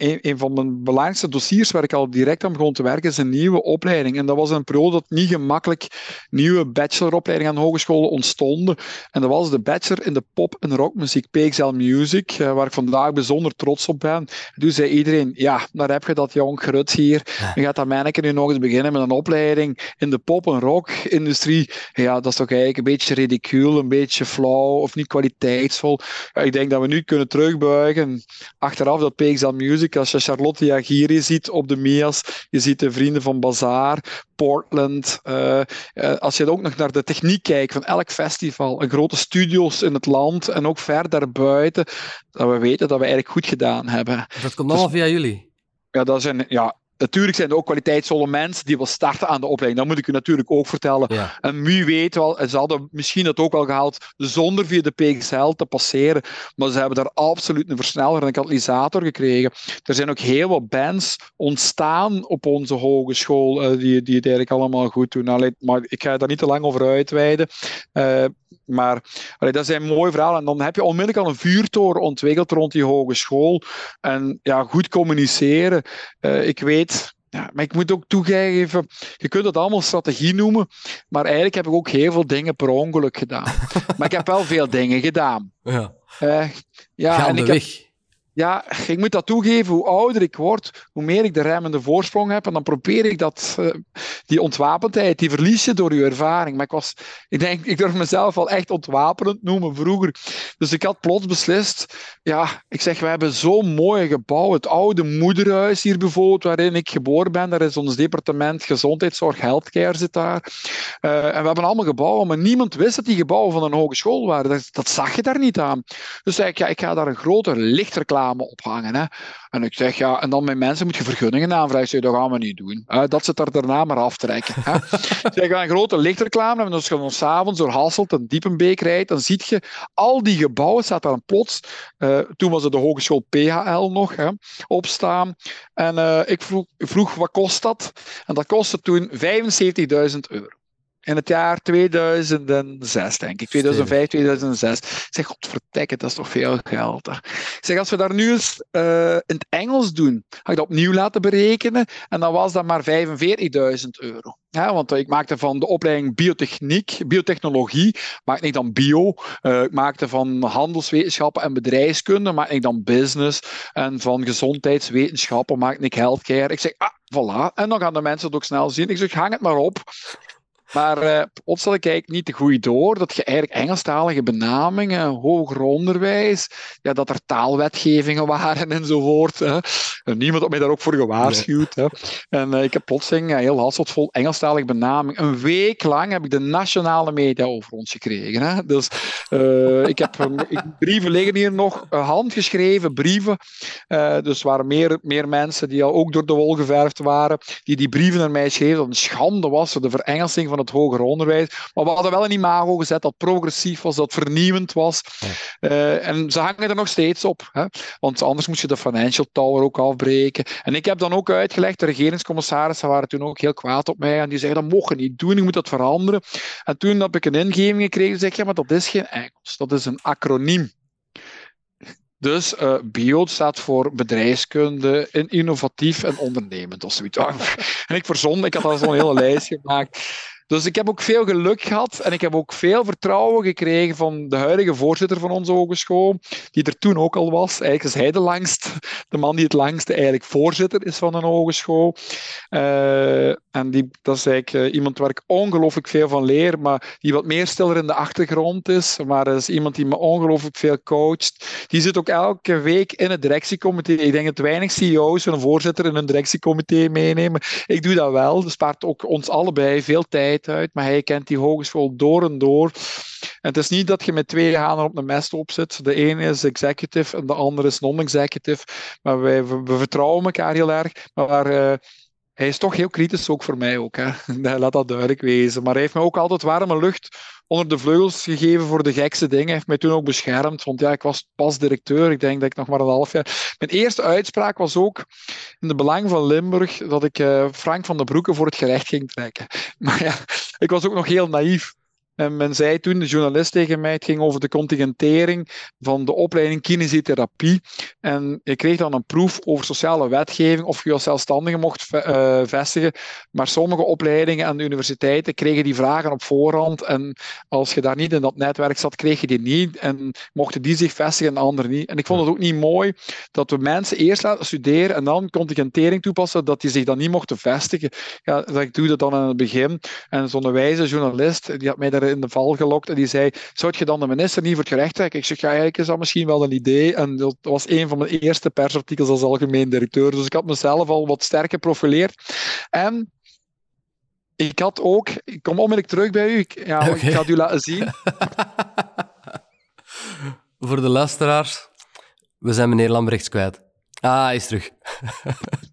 een, een, van mijn belangrijkste dossiers waar ik al direct aan begon te werken, is een nieuwe opleiding. En dat was een periode dat niet gemakkelijk nieuwe bacheloropleidingen aan hogescholen ontstonden. En dat was de bachelor in de pop- en rockmuziek, PXL Music, eh, waar ik vandaag bijzonder trots op ben. En toen zei iedereen, ja, daar heb je dat jong gerut hier. Je gaat dat manneke nu nog eens beginnen met een opleiding in de pop- en rock-industrie. Ja, dat is toch eigenlijk een beetje ridicuul, een beetje flauw of niet kwaliteitsvol. ik denk dat we nu kunnen terugbuigen achteraf dat PXL Music als je Charlotte Jagiri ziet op de Mias, je ziet de vrienden van Bazaar, Portland. Uh, uh, als je ook nog naar de techniek kijkt van elk festival, en grote studios in het land en ook ver daarbuiten, dat we weten dat we eigenlijk goed gedaan hebben. Dat komt allemaal dus, via jullie? Ja, dat zijn, ja, Natuurlijk zijn er ook kwaliteitsvolle mensen die wil starten aan de opleiding. Dat moet ik u natuurlijk ook vertellen. En wie weet wel, ze hadden misschien het ook wel gehaald zonder via de PXL te passeren. Maar ze hebben daar absoluut een versneller en een katalysator gekregen. Er zijn ook heel wat bands ontstaan op onze hogeschool uh, die, die het eigenlijk allemaal goed doen. Allee, maar ik ga daar niet te lang over uitweiden. Uh, maar allee, dat zijn mooie verhalen. En dan heb je onmiddellijk al een vuurtoren ontwikkeld rond die hogeschool. En ja, goed communiceren. Uh, ik weet, ja, maar ik moet ook toegeven, je kunt het allemaal strategie noemen, maar eigenlijk heb ik ook heel veel dingen per ongeluk gedaan. maar ik heb wel veel dingen gedaan. Ja. Uh, ja en ik heb, ja, ik moet dat toegeven, hoe ouder ik word, hoe meer ik de remmende voorsprong heb. En dan probeer ik dat, uh, die ontwapendheid, die verlies je door je ervaring. Maar ik was, ik denk, ik durf mezelf wel echt ontwapenend noemen vroeger. Dus ik had plots beslist, ja, ik zeg, we hebben zo'n mooi gebouw. Het oude moederhuis hier bijvoorbeeld, waarin ik geboren ben. Daar is ons departement gezondheidszorg, healthcare zit daar. Uh, en we hebben allemaal gebouwen, maar niemand wist dat die gebouwen van een hogeschool waren. Dat, dat zag je daar niet aan. Dus ik, ja, ik ga daar een groter lichtreclame lichtreclame ophangen. Hè? En ik zeg, ja, en dan met mensen moet je vergunningen aanvragen. Zeg, dat gaan we niet doen. dat ze er daarna maar aftrekken. Hè? zeg, een grote lichtreclame. En als je dan s'avonds door Hasselt en Diepenbeek rijdt, dan zie je al die gebouwen, staat een plots. Uh, toen was het de Hogeschool PHL nog, hè, opstaan. En uh, ik vroeg, vroeg, wat kost dat? En dat kostte toen 75.000 euro in het jaar 2006, denk ik. 2005, 2006. Ik zeg, godvertekke, dat is toch veel geld. Ik zeg, als we daar nu eens uh, in het Engels doen, ga ik dat opnieuw laten berekenen. En dan was dat maar 45.000 euro. Ja, want ik maakte van de opleiding biotechniek, biotechnologie, maakte ik dan bio. Uh, ik maakte van handelswetenschappen en bedrijfskunde, maakte ik dan business. En van gezondheidswetenschappen maakte ik healthcare. Ik zeg, ah, voilà. En dan gaan de mensen het ook snel zien. Ik zeg, hang het maar op. Maar uh, plotselijk kijk niet te goed door dat je eigenlijk Engelstalige benamingen, hoger onderwijs, ja, dat er taalwetgevingen waren enzovoort. Hè. En niemand had mij daar ook voor gewaarschuwd. Hè. En uh, ik heb plotseling uh, heel Hasselt vol Engelstalige benaming. Een week lang heb ik de nationale media over ons gekregen. Hè. Dus ik heb ik, brieven liggen hier nog, handgeschreven brieven. dus waren meer, meer mensen die al ook door de wol geverfd waren, die die brieven naar mij schreven dat het een schande was voor de verengelsing van het hoger onderwijs. Maar we hadden wel een imago gezet dat progressief was, dat vernieuwend was. Uh, en ze hangen er nog steeds op. Hè? Want anders moest je de Financial Tower ook afbreken. En ik heb dan ook uitgelegd, de regeringscommissarissen waren toen ook heel kwaad op mij. En die zeiden, dat mocht je niet doen, je moet dat veranderen. En toen heb ik een ingeving gekregen, zeg ja, maar dat is geen Engels, dat is een acroniem. Dus uh, bio staat voor bedrijfskunde, innovatief en ondernemend of zoiets. En ik verzon, ik had al zo'n hele lijst gemaakt. Dus ik heb ook veel geluk gehad en ik heb ook veel vertrouwen gekregen van de huidige voorzitter van onze hogeschool, die er toen ook al was. Eigenlijk is hij de langst, de man die het langste eigenlijk voorzitter is van een hogeschool. Uh, en die, dat is eigenlijk uh, iemand waar ik ongelooflijk veel van leer, maar die wat meer stiller in de achtergrond is. Maar dat is iemand die me ongelooflijk veel coacht. Die zit ook elke week in het directiecomité. Ik denk dat weinig CEO's een voorzitter in een directiecomité meenemen. Ik doe dat wel. Dat spaart ook ons allebei veel tijd uit, maar hij kent die hogeschool door en door. En het is niet dat je met twee hanen op de mest op zit. De ene is executive en de andere is non-executive. Maar wij, we, vertrouwen elkaar heel erg. Maar uh, hij is toch heel kritisch, ook voor mij ook. Hè. Laat dat duidelijk wezen. Maar hij heeft me ook altijd warme lucht onder de vleugels gegeven voor de gekste dingen. Hij heeft mij toen ook beschermd, want ja, ik was pas directeur. Ik denk dat ik nog maar een half jaar... Mijn eerste uitspraak was ook in de belang van Limburg dat ik uh, Frank van den Broeke voor het gerecht ging trekken. Maar ja, ik was ook nog heel naïef. En men zei toen, de journalist tegen mij, het ging over de contingentering van de opleiding kinesiotherapie. En je kreeg dan een proef over sociale wetgeving of je als zelfstandige mocht uh, vestigen. Maar sommige opleidingen aan de universiteiten kregen die vragen op voorhand. En als je daar niet in dat netwerk zat, kreeg je die niet. En mochten die zich vestigen en anderen niet. En ik vond het ook niet mooi dat we mensen eerst laten studeren en dan contingentering toepassen, dat die zich dan niet mochten vestigen. Ja, dat ik doe dat dan aan het begin. En zo'n wijze journalist, die had mij daar in de val gelokt en die zei, zou je dan de minister niet voor het gerecht trekken? Ik zeg, ja, eigenlijk is dat misschien wel een idee. En dat was een van mijn eerste persartikels als algemeen directeur. Dus ik had mezelf al wat sterk geprofileerd. En ik had ook, ik kom onmiddellijk terug bij u, ik, ja, ik ga het u laten zien. voor de luisteraars, we zijn meneer Lambrechts kwijt. Ah, hij is terug.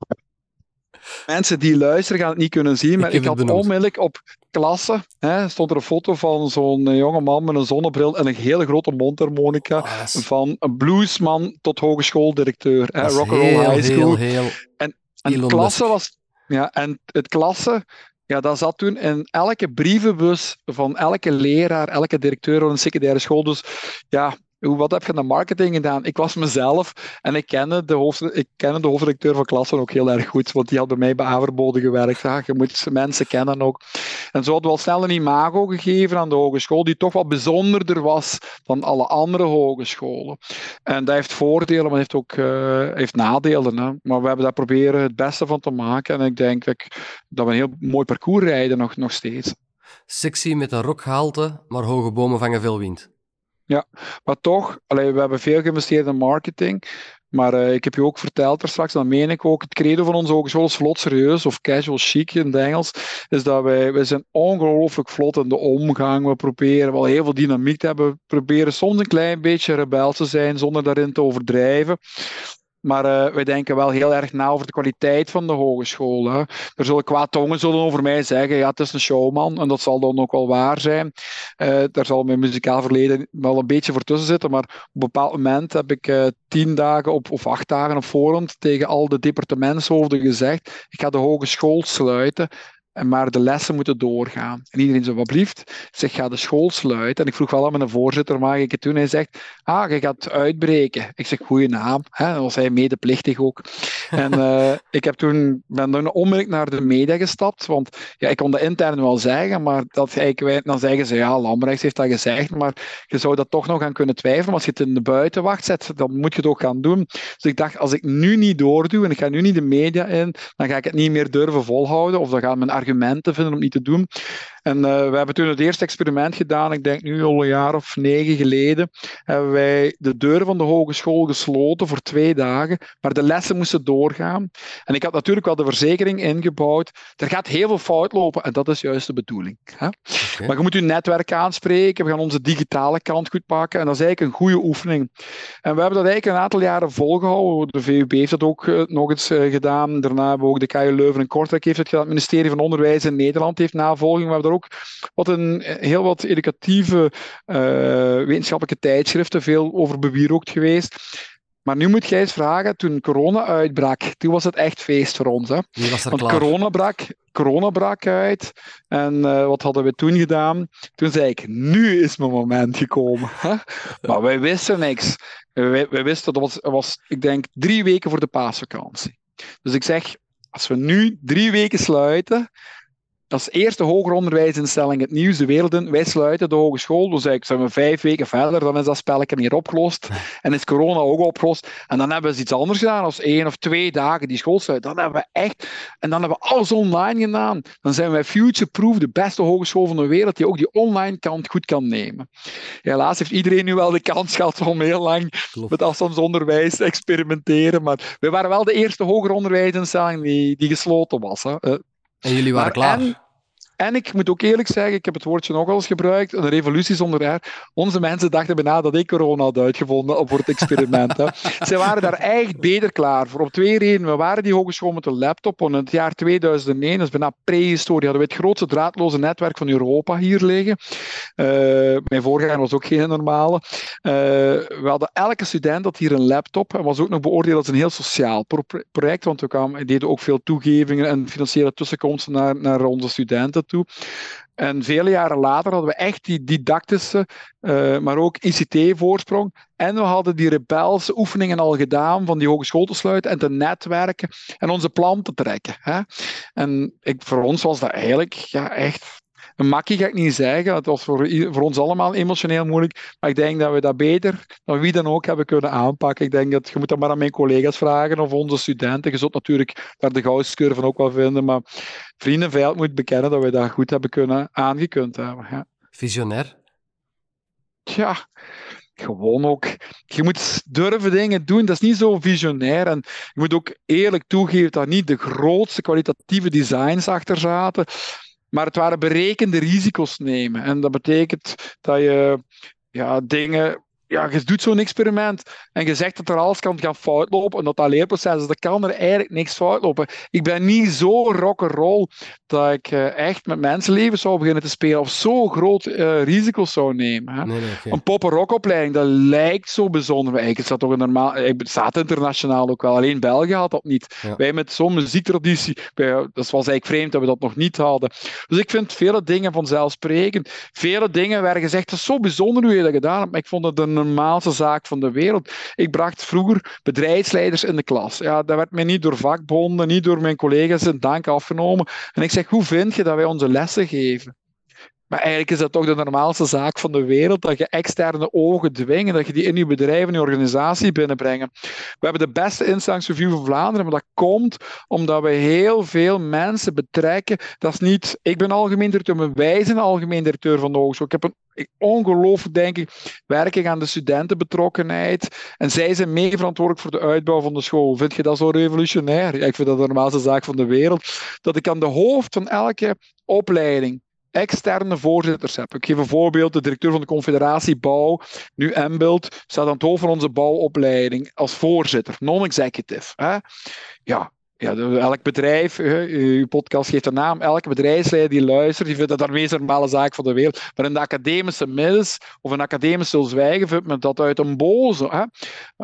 Mensen die luisteren gaan het niet kunnen zien, maar ik, ik had onmiddellijk op klasse hè, stond er een foto van zo'n eh, jonge man met een zonnebril en een hele grote mondharmonica. Oh, van een bluesman tot hogeschooldirecteur. Hè, rock'n'roll high school. Heel, heel en, en klasse was... Ja, en het klasse ja, dat zat toen in elke brievenbus van elke leraar, elke directeur van een secundaire school. Dus ja, wat heb je aan de marketing gedaan? Ik was mezelf en ik kende de, hoofd, ik kende de van klassen ook heel erg goed, want die had bij mij bij Averboden gewerkt. Ja, je moet mensen kennen ook. En zo hadden we al snel een imago gegeven aan de hogeschool, die toch wat bijzonderder was dan alle andere hogescholen. En dat heeft voordelen, maar heeft ook uh, heeft nadelen. Hè. Maar we hebben daar proberen het beste van te maken. En ik denk dat, dat we een heel mooi parcours rijden nog, nog steeds. Sexy met een rokgehalte, maar hoge bomen vangen veel wind. Ja, maar toch, allee, we hebben veel geïnvesteerd in marketing. Maar uh, ik heb je ook verteld er straks, dan meen ik ook, het credo van onze hogeschool is vlot serieus, of casual chic in het Engels, is dat wij, wij zijn ongelooflijk vlot in de omgang. We proberen wel heel veel dynamiek te hebben. We proberen soms een klein beetje rebel te zijn, zonder daarin te overdrijven. Maar uh, wij denken wel heel erg na over de kwaliteit van de hogeschool. Er zullen kwaad tongen zullen over mij zeggen, ja, het is een showman. En dat zal dan ook wel waar zijn. Uh, daar zal mijn muzikaal verleden wel een beetje voor tussen zitten. Maar op een bepaald moment heb ik uh, tien dagen op, of acht dagen op voorhand tegen al de departementshoofden gezegd, ik ga de hogeschool sluiten maar de lessen moeten doorgaan. En iedereen zo, wat blieft, zeg, ga de school sluiten. En ik vroeg wel aan mijn voorzitter, mag ik het doen? Hij zegt, ah, je gaat uitbreken. Ik zeg, goede naam. Hè? Dan was hij medeplichtig ook. en uh, ik heb toen, ben toen onmiddellijk naar de media gestapt, want ja, ik kon de intern wel zeggen, maar dat eigenlijk, dan zeggen ze, ja, Lambrechts heeft dat gezegd, maar je zou dat toch nog gaan kunnen twijfelen. Maar als je het in de buitenwacht zet, dan moet je het ook gaan doen. Dus ik dacht, als ik nu niet doordoe en ik ga nu niet de media in, dan ga ik het niet meer durven volhouden, of dan gaan mijn argumenten vinden om niet te doen. En uh, we hebben toen het eerste experiment gedaan, ik denk nu al een jaar of negen geleden, hebben wij de deuren van de hogeschool gesloten voor twee dagen, maar de lessen moesten doorgaan. En ik had natuurlijk wel de verzekering ingebouwd. Er gaat heel veel fout lopen en dat is juist de bedoeling. Hè? Okay. Maar je moet je netwerk aanspreken, we gaan onze digitale kant goed pakken en dat is eigenlijk een goede oefening. En we hebben dat eigenlijk een aantal jaren volgehouden. De VUB heeft dat ook uh, nog eens uh, gedaan. Daarna hebben we ook de KU Leuven en Kortrijk heeft het gedaan. Het ministerie van Onderwijs in Nederland heeft navolging. We hebben daar ook wat een, heel wat educatieve uh, wetenschappelijke tijdschriften, veel over bewierookt geweest. Maar nu moet jij eens vragen, toen corona uitbrak, toen was het echt feest voor ons. Hè? was er Want klaar. corona brak, corona brak uit. En uh, wat hadden we toen gedaan? Toen zei ik, nu is mijn moment gekomen. Hè? Maar wij wisten niks. Wij, wij wisten, dat was, was, ik denk, drie weken voor de paasvakantie. Dus ik zeg, als we nu drie weken sluiten, als eerste hoger onderwijsinstelling het nieuws de wereld in. Wij sluiten de hogeschool. Dus eigenlijk zijn we vijf weken verder. Dan is dat spelletje hier opgelost. En is corona ook opgelost. En dan hebben we iets anders gedaan. Als één of twee dagen die school sluiten. Dan hebben we echt... En dan hebben we alles online gedaan. Dan zijn wij future-proof. De beste hogeschool van de wereld. Die ook die online kant goed kan nemen. Helaas heeft iedereen nu wel de kans gehad om heel lang Klopt. met afstandsonderwijs te experimenteren. Maar we waren wel de eerste hoger onderwijsinstelling die, die gesloten was. Hè. En jullie waren maar klaar. En, en ik moet ook eerlijk zeggen, ik heb het woordje nog wel eens gebruikt, een revolutie zonder R. Onze mensen dachten bijna dat ik corona had uitgevonden voor het experiment. Hè. Ze waren daar echt beter klaar voor. Op twee redenen. We waren die hogeschool met een laptop. En in het jaar 2001, dat is bijna prehistorie, hadden we het grootste draadloze netwerk van Europa hier liggen. Uh, mijn voorganger was ook geen normale. Uh, we hadden elke student had hier een laptop en was ook nog beoordeeld als een heel sociaal pro project, want we kwamen, deden ook veel toegevingen en financiële tussenkomsten naar, naar onze studenten En vele jaren later hadden we echt die didactische, uh, maar ook ICT-voorsprong. En we hadden die rebelse oefeningen al gedaan van die hogeschool te sluiten en te netwerken en onze plan te trekken. Hè? En ik, voor ons was dat eigenlijk ja, echt een makkie ga ik niet zeggen. Het was voor, voor ons allemaal emotioneel moeilijk. Maar ik denk dat we dat beter dan wie dan ook hebben kunnen aanpakken. Ik denk dat je moet dat maar aan mijn collega's vragen of onze studenten. Je zult natuurlijk daar de goudcurve ook wel vinden. Maar vrienden en vijand moet bekennen dat we dat goed hebben kunnen aangekund hebben. Ja. Visionair? Ja, gewoon ook. Je moet durven dingen doen. Dat is niet zo visionair. En je moet ook eerlijk toegeven dat niet de grootste kwalitatieve designs achter zaten. Maar het waren berekende risico's nemen. En dat betekent dat je ja, dingen. Ja, je doet zo'n experiment en je zegt dat er alles kan gaan fout lopen en dat dat leerproces is, dan kan er eigenlijk niks fout lopen. Ik ben niet zo rock'n'roll dat ik uh, echt met mensenlevens zou beginnen te spelen of zo groot uh, risico's zou nemen. Hè. Nee, nee, okay. Een pop-rockopleiding, dat lijkt zo bijzonder. Eigenlijk is dat toch een normaal... Het bestaat internationaal ook wel, alleen België had dat niet. Ja. Wij met zo'n muziektraditie, wij, dat was eigenlijk vreemd dat we dat nog niet hadden. Dus ik vind vele dingen vanzelfsprekend. Vele dingen werden gezegd, het is zo bijzonder hoe je dat gedaan hebt, maar ik vond het de normaalste zaak van de wereld. Ik bracht vroeger bedrijfsleiders in de klas. Ja, dat werd mij niet door vakbonden, niet door mijn collega's in dank afgenomen. En ik zeg, hoe vind je dat wij onze lessen geven? Maar eigenlijk is dat toch de normaalste zaak van de wereld, dat je externe ogen dwingen, dat je die in je bedrijf, in je organisatie binnenbrengen. We hebben de beste review van Vlaanderen, maar dat komt omdat we heel veel mensen betrekken. Dat is niet, ik ben algemeen directeur, maar wij zijn algemeen directeur van de hogeschool. Ik heb een ongelooflijk, denk ik, werking aan de studentenbetrokkenheid. En zij zijn mee verantwoordelijk voor de uitbouw van de school. Vind je dat zo revolutionair? Ja, ik vind dat de normaalste zaak van de wereld. Dat ik aan de hoofd van elke opleiding externe voorzitters heb. Ik geef een voorbeeld, de directeur van de Confederatie Bouw, nu Embild, staat aan het hoofd van onze bouwopleiding als voorzitter, non-executive. Ja, ja, elk bedrijf, uw podcast geeft een naam, elke bedrijfsleider die luistert, die vindt dat de meest normale zaak van de wereld. Maar in de academische mis of een academisch zwijgen vindt men dat uit een boze. Hè?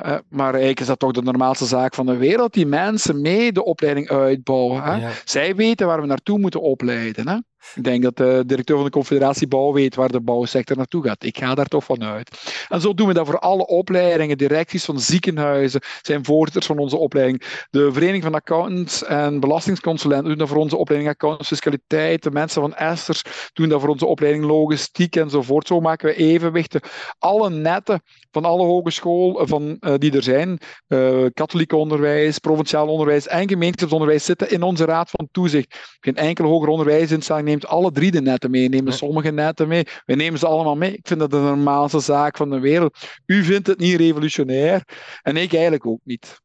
Eh, maar eigenlijk is dat toch de normaalste zaak van de wereld, die mensen mee de opleiding uitbouwen. Hè? Zij weten waar we naartoe moeten opleiden. Hè? Ik denk dat de directeur van de Confederatie Bouw weet waar de bouwsector naartoe gaat. Ik ga daar toch vanuit. En zo doen we dat voor alle opleidingen. Directies van ziekenhuizen zijn voorzitters van onze opleiding. De Vereniging van Accountants en Belastingsconsulenten doen dat voor onze opleiding Accountants Fiscaliteit. De mensen van Esters doen dat voor onze opleiding Logistiek enzovoort. Zo maken we evenwichten. Alle netten van alle hogescholen van, uh, die er zijn, uh, katholiek onderwijs, provinciaal onderwijs en gemeenschapsonderwijs, zitten in onze raad van toezicht. Geen enkele hoger onderwijsinstelling neemt alle drie de netten mee, nemen sommige netten mee. We nemen ze allemaal mee. Ik vind dat de normaalste zaak van de wereld. U vindt het niet revolutionair en ik eigenlijk ook niet.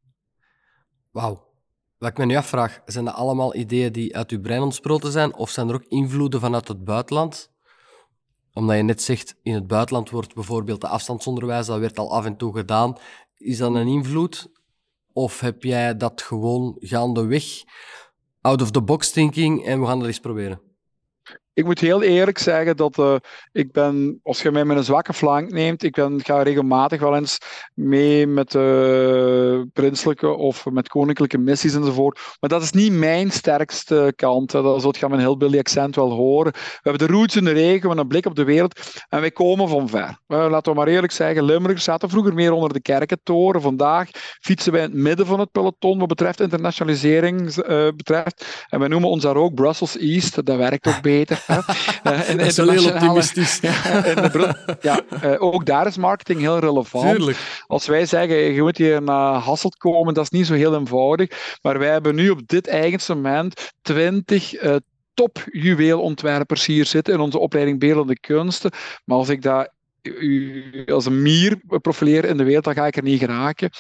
Wauw. Wat ik me nu afvraag, zijn dat allemaal ideeën die uit uw brein ontsproten zijn of zijn er ook invloeden vanuit het buitenland? Omdat je net zegt, in het buitenland wordt bijvoorbeeld de afstandsonderwijs, dat werd al af en toe gedaan. Is dat een invloed? Of heb jij dat gewoon gaandeweg, out of the box thinking, en we gaan dat eens proberen? Ik moet heel eerlijk zeggen dat uh, ik ben, als je mij met een zwakke flank neemt, ik ben, ga regelmatig wel eens mee met uh, prinselijke of met koninklijke missies enzovoort. Maar dat is niet mijn sterkste kant. Hè. Dat zult je mijn heel Billy accent wel horen. We hebben de roots in de regen, we hebben een blik op de wereld en wij komen van ver. Uh, laten we maar eerlijk zeggen, Limburg zaten vroeger meer onder de kerkentoren. Vandaag fietsen wij in het midden van het peloton wat betreft internationalisering betreft. En wij noemen ons daar ook Brussels East. Dat werkt ook beter. Uh, dat is heel optimistisch. ja, ja uh, ook daar is marketing heel relevant. Tuurlijk. Als wij zeggen, je moet hier naar Hasselt komen, dat is niet zo heel eenvoudig. Maar wij hebben nu op dit eigenste moment 20 uh, topjuweelontwerpers hier zitten in onze opleiding Beeldende Kunsten. Maar als ik dat als een mier profileren in de wereld, dan ga ik er niet geraken.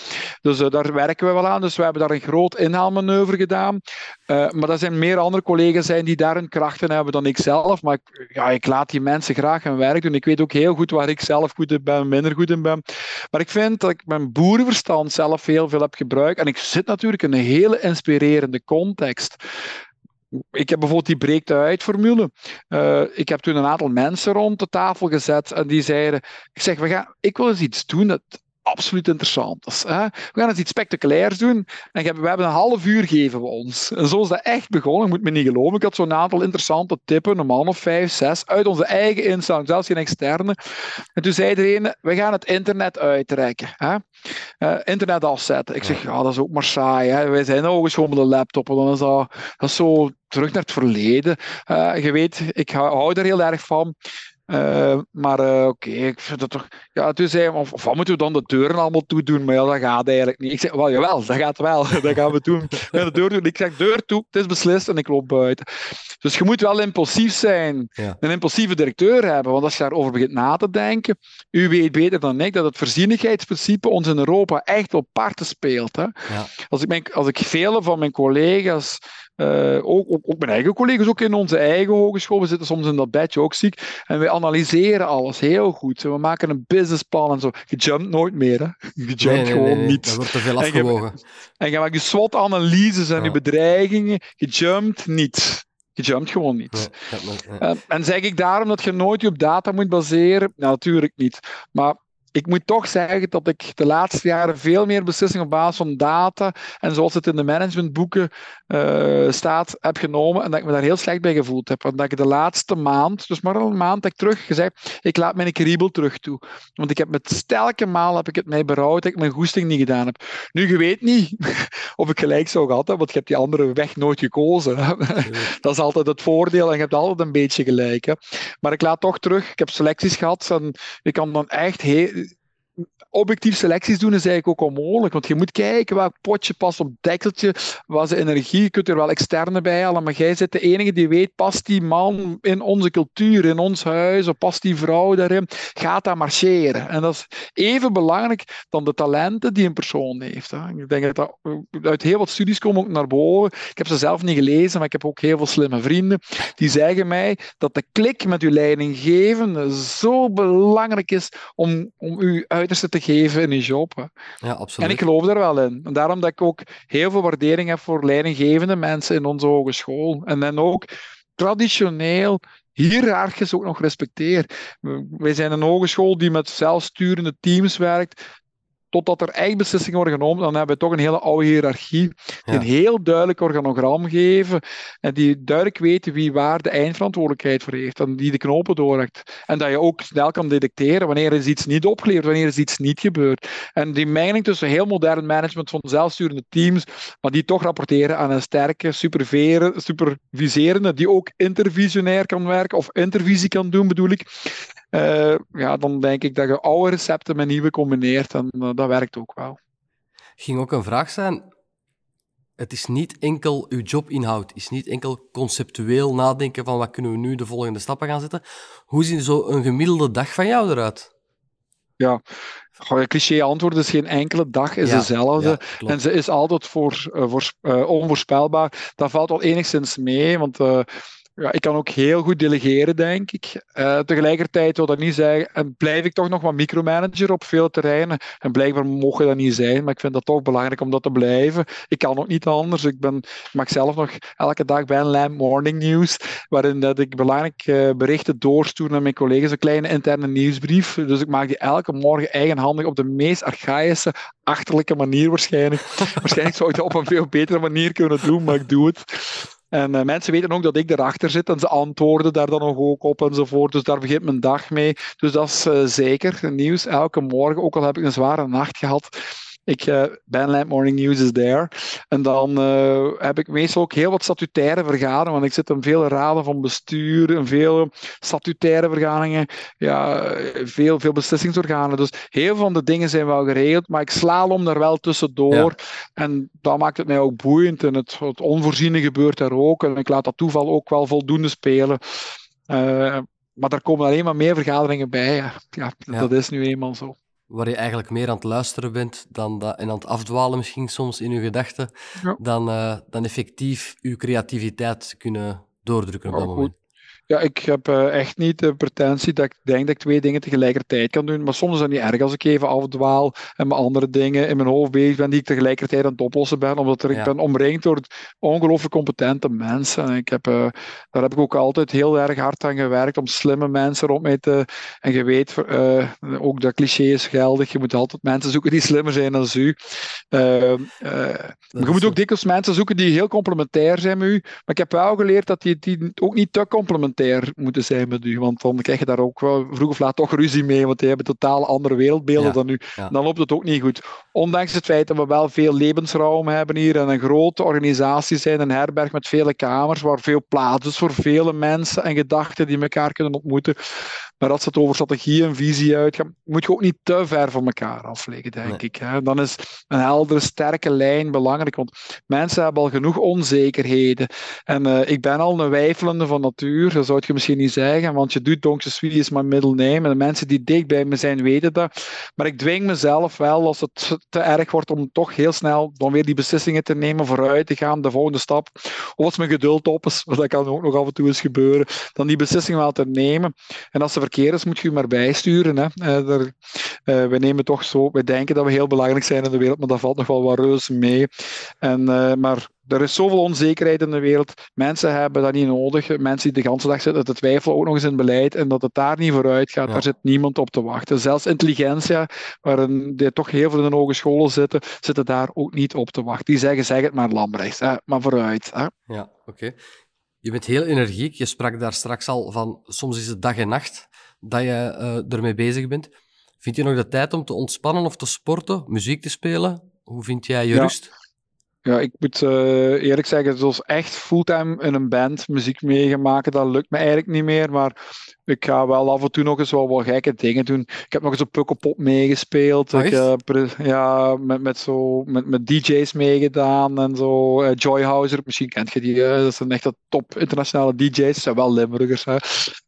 Dus uh, daar werken we wel aan. Dus we hebben daar een groot inhaalmanoeuvre gedaan. Uh, maar er zijn meer andere collega's zijn die daar een krachten hebben dan ik zelf. Maar ik, ja, ik laat die mensen graag hun werk doen. Ik weet ook heel goed waar ik zelf goed in ben, minder goed in ben. Maar ik vind dat ik mijn boerenverstand zelf heel veel heb gebruikt. En ik zit natuurlijk in een hele inspirerende context ik heb bijvoorbeeld die breekt-uit-formule. Uh, ik heb toen een aantal mensen rond de tafel gezet en die zeiden: Ik zeg, we gaan, ik wil eens iets doen dat absoluut interessant is. Hè? We gaan eens iets spectaculairs doen. En we hebben een half uur geven we ons. En zo is dat echt begonnen. Ik moet me niet geloven. Ik had zo'n aantal interessante tippen, een man of vijf, zes, uit onze eigen instelling, zelfs geen externe. En toen zei iedereen, we gaan het internet uittrekken. Hè? Uh, internet afzetten. Ik zeg, ja, dat is ook maar saai. Hè? Wij zijn ook eens de laptop. En dan is dat, dat is zo terug naar het verleden. Uh, je weet, ik hou er heel erg van. Uh, maar uh, oké, okay, ik vind het toch. Ja, toen zei hij, of, wat moeten we dan de deuren allemaal toe doen? Maar ja, dat gaat eigenlijk niet. Ik zeg, wel jawel, dat gaat wel. dat gaan we doen. de deur doen. Ik zeg, deur toe, het is beslist en ik loop buiten. Dus je moet wel impulsief zijn. Ja. Een impulsieve directeur hebben. Want als je daarover begint na te denken, u weet beter dan ik dat het voorzienigheidsprincipe ons in Europa echt op parten speelt. Hè? Ja. Als, ik mijn, als ik vele van mijn collega's uh, ook, ook, ook, mijn eigen collega's, ook in onze eigen hogeschool. We zitten soms in dat bedje ook ziek. En wij analyseren alles heel goed. We maken een businessplan en zo. Je jumpt nooit meer. Hè? Je jumpt nee, nee, gewoon nee, niet. Dat wordt te veel afgewogen. En je, maakt je SWOT-analyses en ja. je bedreigingen. Je jumpt niet. Je jumpt gewoon niet. Uh, en zeg ik daarom dat je nooit je op data moet baseren? Nou, natuurlijk niet. Maar ik moet toch zeggen dat ik de laatste jaren veel meer beslissingen op basis van data en zoals het in de managementboeken uh, staat, heb genomen en dat ik me daar heel slecht bij gevoeld heb. Want dat ik de laatste maand, dus maar al een maand, heb ik terug gezegd, ik laat mijn kriebel terug toe. Want ik heb met stelke maal heb ik het mij berouwd dat ik mijn goesting niet gedaan heb. Nu, je weet niet of ik gelijk zou gehad hebben, want je hebt die andere weg nooit gekozen. dat is altijd het voordeel en je hebt altijd een beetje gelijk. Hè. Maar ik laat toch terug, ik heb selecties gehad en ik kan dan echt heel objectief selecties doen is eigenlijk ook onmogelijk. Want je moet kijken welk potje past op dekkeltje, wat is energie. Je kunt er wel externe bij halen, maar jij zit de enige die weet, past die man in onze cultuur, in ons huis, of past die vrouw daarin, gaat dat marcheren. En dat is even belangrijk dan de talenten die een persoon heeft. Hè. Ik denk dat dat uit heel wat studies komen ook naar boven. Ik heb ze zelf niet gelezen, maar ik heb ook heel veel slimme vrienden die zeggen mij dat de klik met uw leidinggevende zo belangrijk is om, om uw te geven in je job. Ja, absoluut. En ik geloof daar wel in. En daarom dat ik ook heel veel waardering heb voor leidinggevende mensen in onze hogeschool. En dan ook traditioneel hiërarchisch ook nog respecteer. Wij zijn een hogeschool die met zelfsturende teams werkt totdat er echt beslissingen worden genomen, dan hebben we toch een hele oude hiërarchie. Die een heel duidelijk organogram geven en die duidelijk weten wie waar de eindverantwoordelijkheid voor heeft en die de knopen doorhakt. En dat je ook snel kan detecteren wanneer is iets niet opgeleerd, wanneer is iets niet gebeurd. En die menging tussen heel modern management van zelfsturende teams, maar die toch rapporteren aan een sterke superviserende, die ook intervisionair kan werken of intervisie kan doen, bedoel ik. Uh, ja, dan denk ik dat je oude recepten met nieuwe combineert en uh, dat werkt ook wel. Ging ook een vraag zijn. Het is niet enkel uw jobinhoud, is niet enkel conceptueel nadenken van wat kunnen we nu de volgende stappen gaan zetten. Hoe ziet zo een gemiddelde dag van jou eruit? Ja, Goh, cliché antwoord is geen enkele dag is dezelfde. en ze is altijd voor, uh, voor, uh, onvoorspelbaar. Dat valt al enigszins mee, want ja, ik kan ook heel goed delegeren, denk ik. Uh, tegelijkertijd wil dat niet zeggen, en blijf ik toch nog wat micromanager op veel terreinen. En blijkbaar mogen dat niet zijn, maar ik vind dat toch belangrijk om dat te blijven. Ik kan ook niet anders. Ik, ben, ik mag zelf nog elke dag bij een Lamb Morning News, waarin dat ik belangrijke uh, berichten doorstuur naar mijn collega's, een kleine interne nieuwsbrief. Dus ik maak die elke morgen eigenhandig op de meest archaïsche, achterlijke manier waarschijnlijk. waarschijnlijk zou ik dat op een veel betere manier kunnen doen, maar ik doe het. En uh, mensen weten ook dat ik erachter zit en ze antwoorden daar dan nog ook op enzovoort. Dus daar begint mijn dag mee. Dus dat is uh, zeker nieuws elke morgen. Ook al heb ik een zware nacht gehad. Ik uh, ben Lamp Morning News is there. En dan uh, heb ik meestal ook heel wat statutaire vergaderingen, want ik zit in veel raden van bestuur, en veel statutaire vergaderingen, ja, veel, veel beslissingsorganen. Dus heel veel van de dingen zijn wel geregeld, maar ik slalom daar wel tussendoor. Ja. En dat maakt het mij ook boeiend. En het, het onvoorziene gebeurt daar ook. En ik laat dat toeval ook wel voldoende spelen. Uh, maar er komen alleen maar meer vergaderingen bij. Ja, ja, ja. dat is nu eenmaal zo waar je eigenlijk meer aan het luisteren bent dan dat, en aan het afdwalen misschien soms in je gedachten, ja. dan, uh, dan effectief je creativiteit kunnen doordrukken op dat moment. Ja, ik heb uh, echt niet de pretentie dat ik denk dat ik twee dingen tegelijkertijd kan doen. Maar soms is dat niet erg als ik even afdwaal en mijn andere dingen in mijn hoofd bezig ben die ik tegelijkertijd aan het oplossen ben. Omdat er, ja. ik ben omringd door ongelooflijk competente mensen. En ik heb, uh, daar heb ik ook altijd heel erg hard aan gewerkt om slimme mensen rond mij te... En je weet, uh, ook dat cliché is geldig. Je moet altijd mensen zoeken die slimmer zijn dan u. je moet ook dikwijls mensen zoeken die heel complementair zijn met u. Maar ik heb wel geleerd dat die, die ook niet te complementair moeten zijn met u. Want dan krijg je daar ook wel vroeg of laat toch ruzie mee, want die hebben totaal andere wereldbeelden ja, dan u. Ja. Dan loopt het ook niet goed. Ondanks het feit dat we wel veel levensruim hebben hier en een grote organisatie zijn, een herberg met vele kamers, waar veel plaats is voor vele mensen en gedachten die elkaar kunnen ontmoeten. Maar als het over strategie en visie uitgaat, moet je ook niet te ver van elkaar afleggen, denk nee. ik. Hè. Dan is een heldere, sterke lijn belangrijk, want mensen hebben al genoeg onzekerheden. En uh, ik ben al een wijfelende van natuur, dat zou je misschien niet zeggen, want je doet je is maar middel nemen. En de mensen die dicht bij me zijn, weten dat. Maar ik dwing mezelf wel, als het te erg wordt, om toch heel snel dan weer die beslissingen te nemen, vooruit te gaan, de volgende stap. Of als mijn geduld op is, dat kan ook nog af en toe eens gebeuren, dan die beslissingen wel te nemen. En als ze moet je maar bijsturen. Hè. Uh, we nemen toch zo, we denken dat we heel belangrijk zijn in de wereld, maar dat valt nog wel wat reuze mee. En, maar er is zoveel onzekerheid in de wereld. Mensen hebben dat niet nodig. Mensen die de hele dag zitten te twijfelen, ook nog eens in beleid, en dat het daar niet vooruit gaat, daar zit niemand op te wachten. Zelfs intelligentia, waarin die toch heel veel in de hogescholen zitten, zitten daar ook niet op te wachten. Die zeggen, zeg het maar Lambrechts, maar vooruit. Hè. Ja, oké. Je bent heel energiek. Je sprak daar straks al van, soms is het dag en nacht dat je uh, ermee bezig bent. Vind je nog de tijd om te ontspannen of te sporten, muziek te spelen? Hoe vind jij je rust? Ja, ik moet uh, eerlijk zeggen, zoals echt fulltime in een band muziek meegemaakt, dat lukt me eigenlijk niet meer. Maar ik ga wel af en toe nog eens wel wat gekke dingen doen. Ik heb nog eens op Pukkelpop meegespeeld. Oh, ik, uh, ja, met, met, zo, met, met DJ's meegedaan en zo. Uh, Joyhouser, misschien kent je die. dat zijn echt de top internationale DJ's. Dat zijn wel Limburgers. Hè.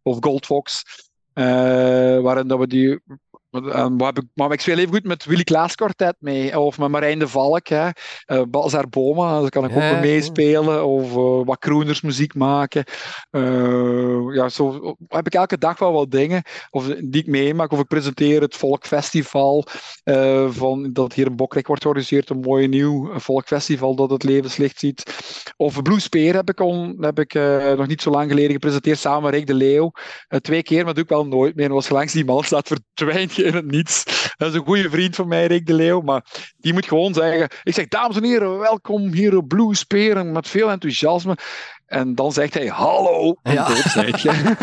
Of Goldfox. waarin dat we die maar, maar, ik speel even goed met Willy Klaas Quartet mee. Of met Marijn de Valk. Hè. Uh, Balzar Boma, daar kan ik ook mee meespelen. Of uh, wat crooners muziek maken. Uh, ja, zo heb ik elke dag wel wat dingen of, die ik meemaak. Of ik presenteer het Volkfestival. van, dat hier in Bokrijk wordt georganiseerd. Een mooi nieuw volkfestival dat het levenslicht ziet. Of Blue Spear heb ik, on, heb ik nog niet zo lang geleden gepresenteerd. Samen met Rick de Leeuw. twee keer, maar doe ik wel nooit meer. was langs die man staat verdwijnt in het niets. Dat is een goede vriend van mij, Rick de Leeuw. Maar die moet gewoon zeggen: Ik zeg, dames en heren, welkom hier op Blue Speren met veel enthousiasme. En dan zegt hij: Hallo, en ja. dood je.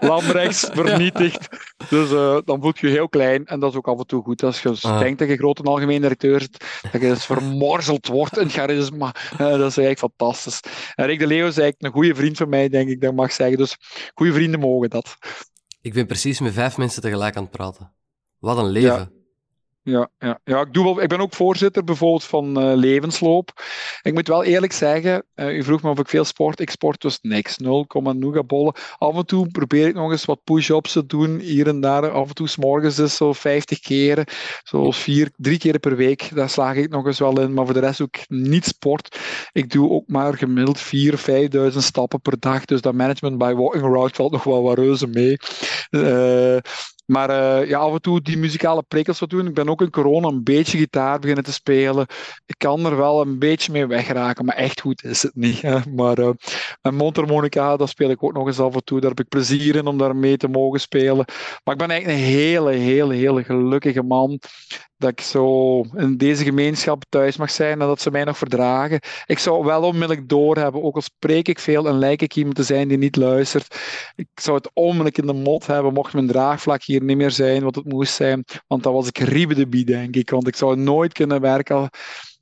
Lambrechts vernietigd. Dus uh, dan voelt je je heel klein. En dat is ook af en toe goed. Als je ah. denkt dat je grote algemeen directeur zit, dat je dus vermorzeld wordt in charisma. Uh, dat is eigenlijk fantastisch. En Rick de Leeuw is eigenlijk een goede vriend van mij, denk ik, dat mag zeggen. Dus goede vrienden mogen dat. Ik ben precies met vijf mensen tegelijk aan het praten. Wat een leven. Ja, ja. Ik, doe wel, ik ben ook voorzitter bijvoorbeeld van uh, Levensloop. Ik moet wel eerlijk zeggen, uh, u vroeg me of ik veel sport. Ik sport dus niks, 0, bollen. Af en toe probeer ik nog eens wat push-ups te doen, hier en daar. Af en toe s'morgens is zo 50 keren, zoals vier, drie keer per week. Daar slaag ik nog eens wel in, maar voor de rest ook niet sport. Ik doe ook maar gemiddeld 4.000, 5.000 stappen per dag. Dus dat management bij walking around valt nog wel wat reuze mee. Uh, maar uh, ja, af en toe die muzikale prikkels wat doen. Ik ben ook in corona een beetje gitaar beginnen te spelen. Ik kan er wel een beetje mee wegraken, maar echt goed is het niet. Hè. Maar een mondharmonica, dat speel ik ook nog eens af en toe. Daar heb ik plezier in om daar mee te mogen spelen. Maar ik ben eigenlijk een hele, hele, hele gelukkige man dat ik zo in deze gemeenschap thuis mag zijn en dat ze mij nog verdragen. Ik zou wel onmiddellijk doorhebben, ook al spreek ik veel en lijk ik iemand te zijn die niet luistert. Ik zou het onmiddellijk in de mot hebben, mocht mijn draagvlak hier niet meer zijn wat het moest zijn. Want dan was ik riebe de denk ik. Want ik zou nooit kunnen werken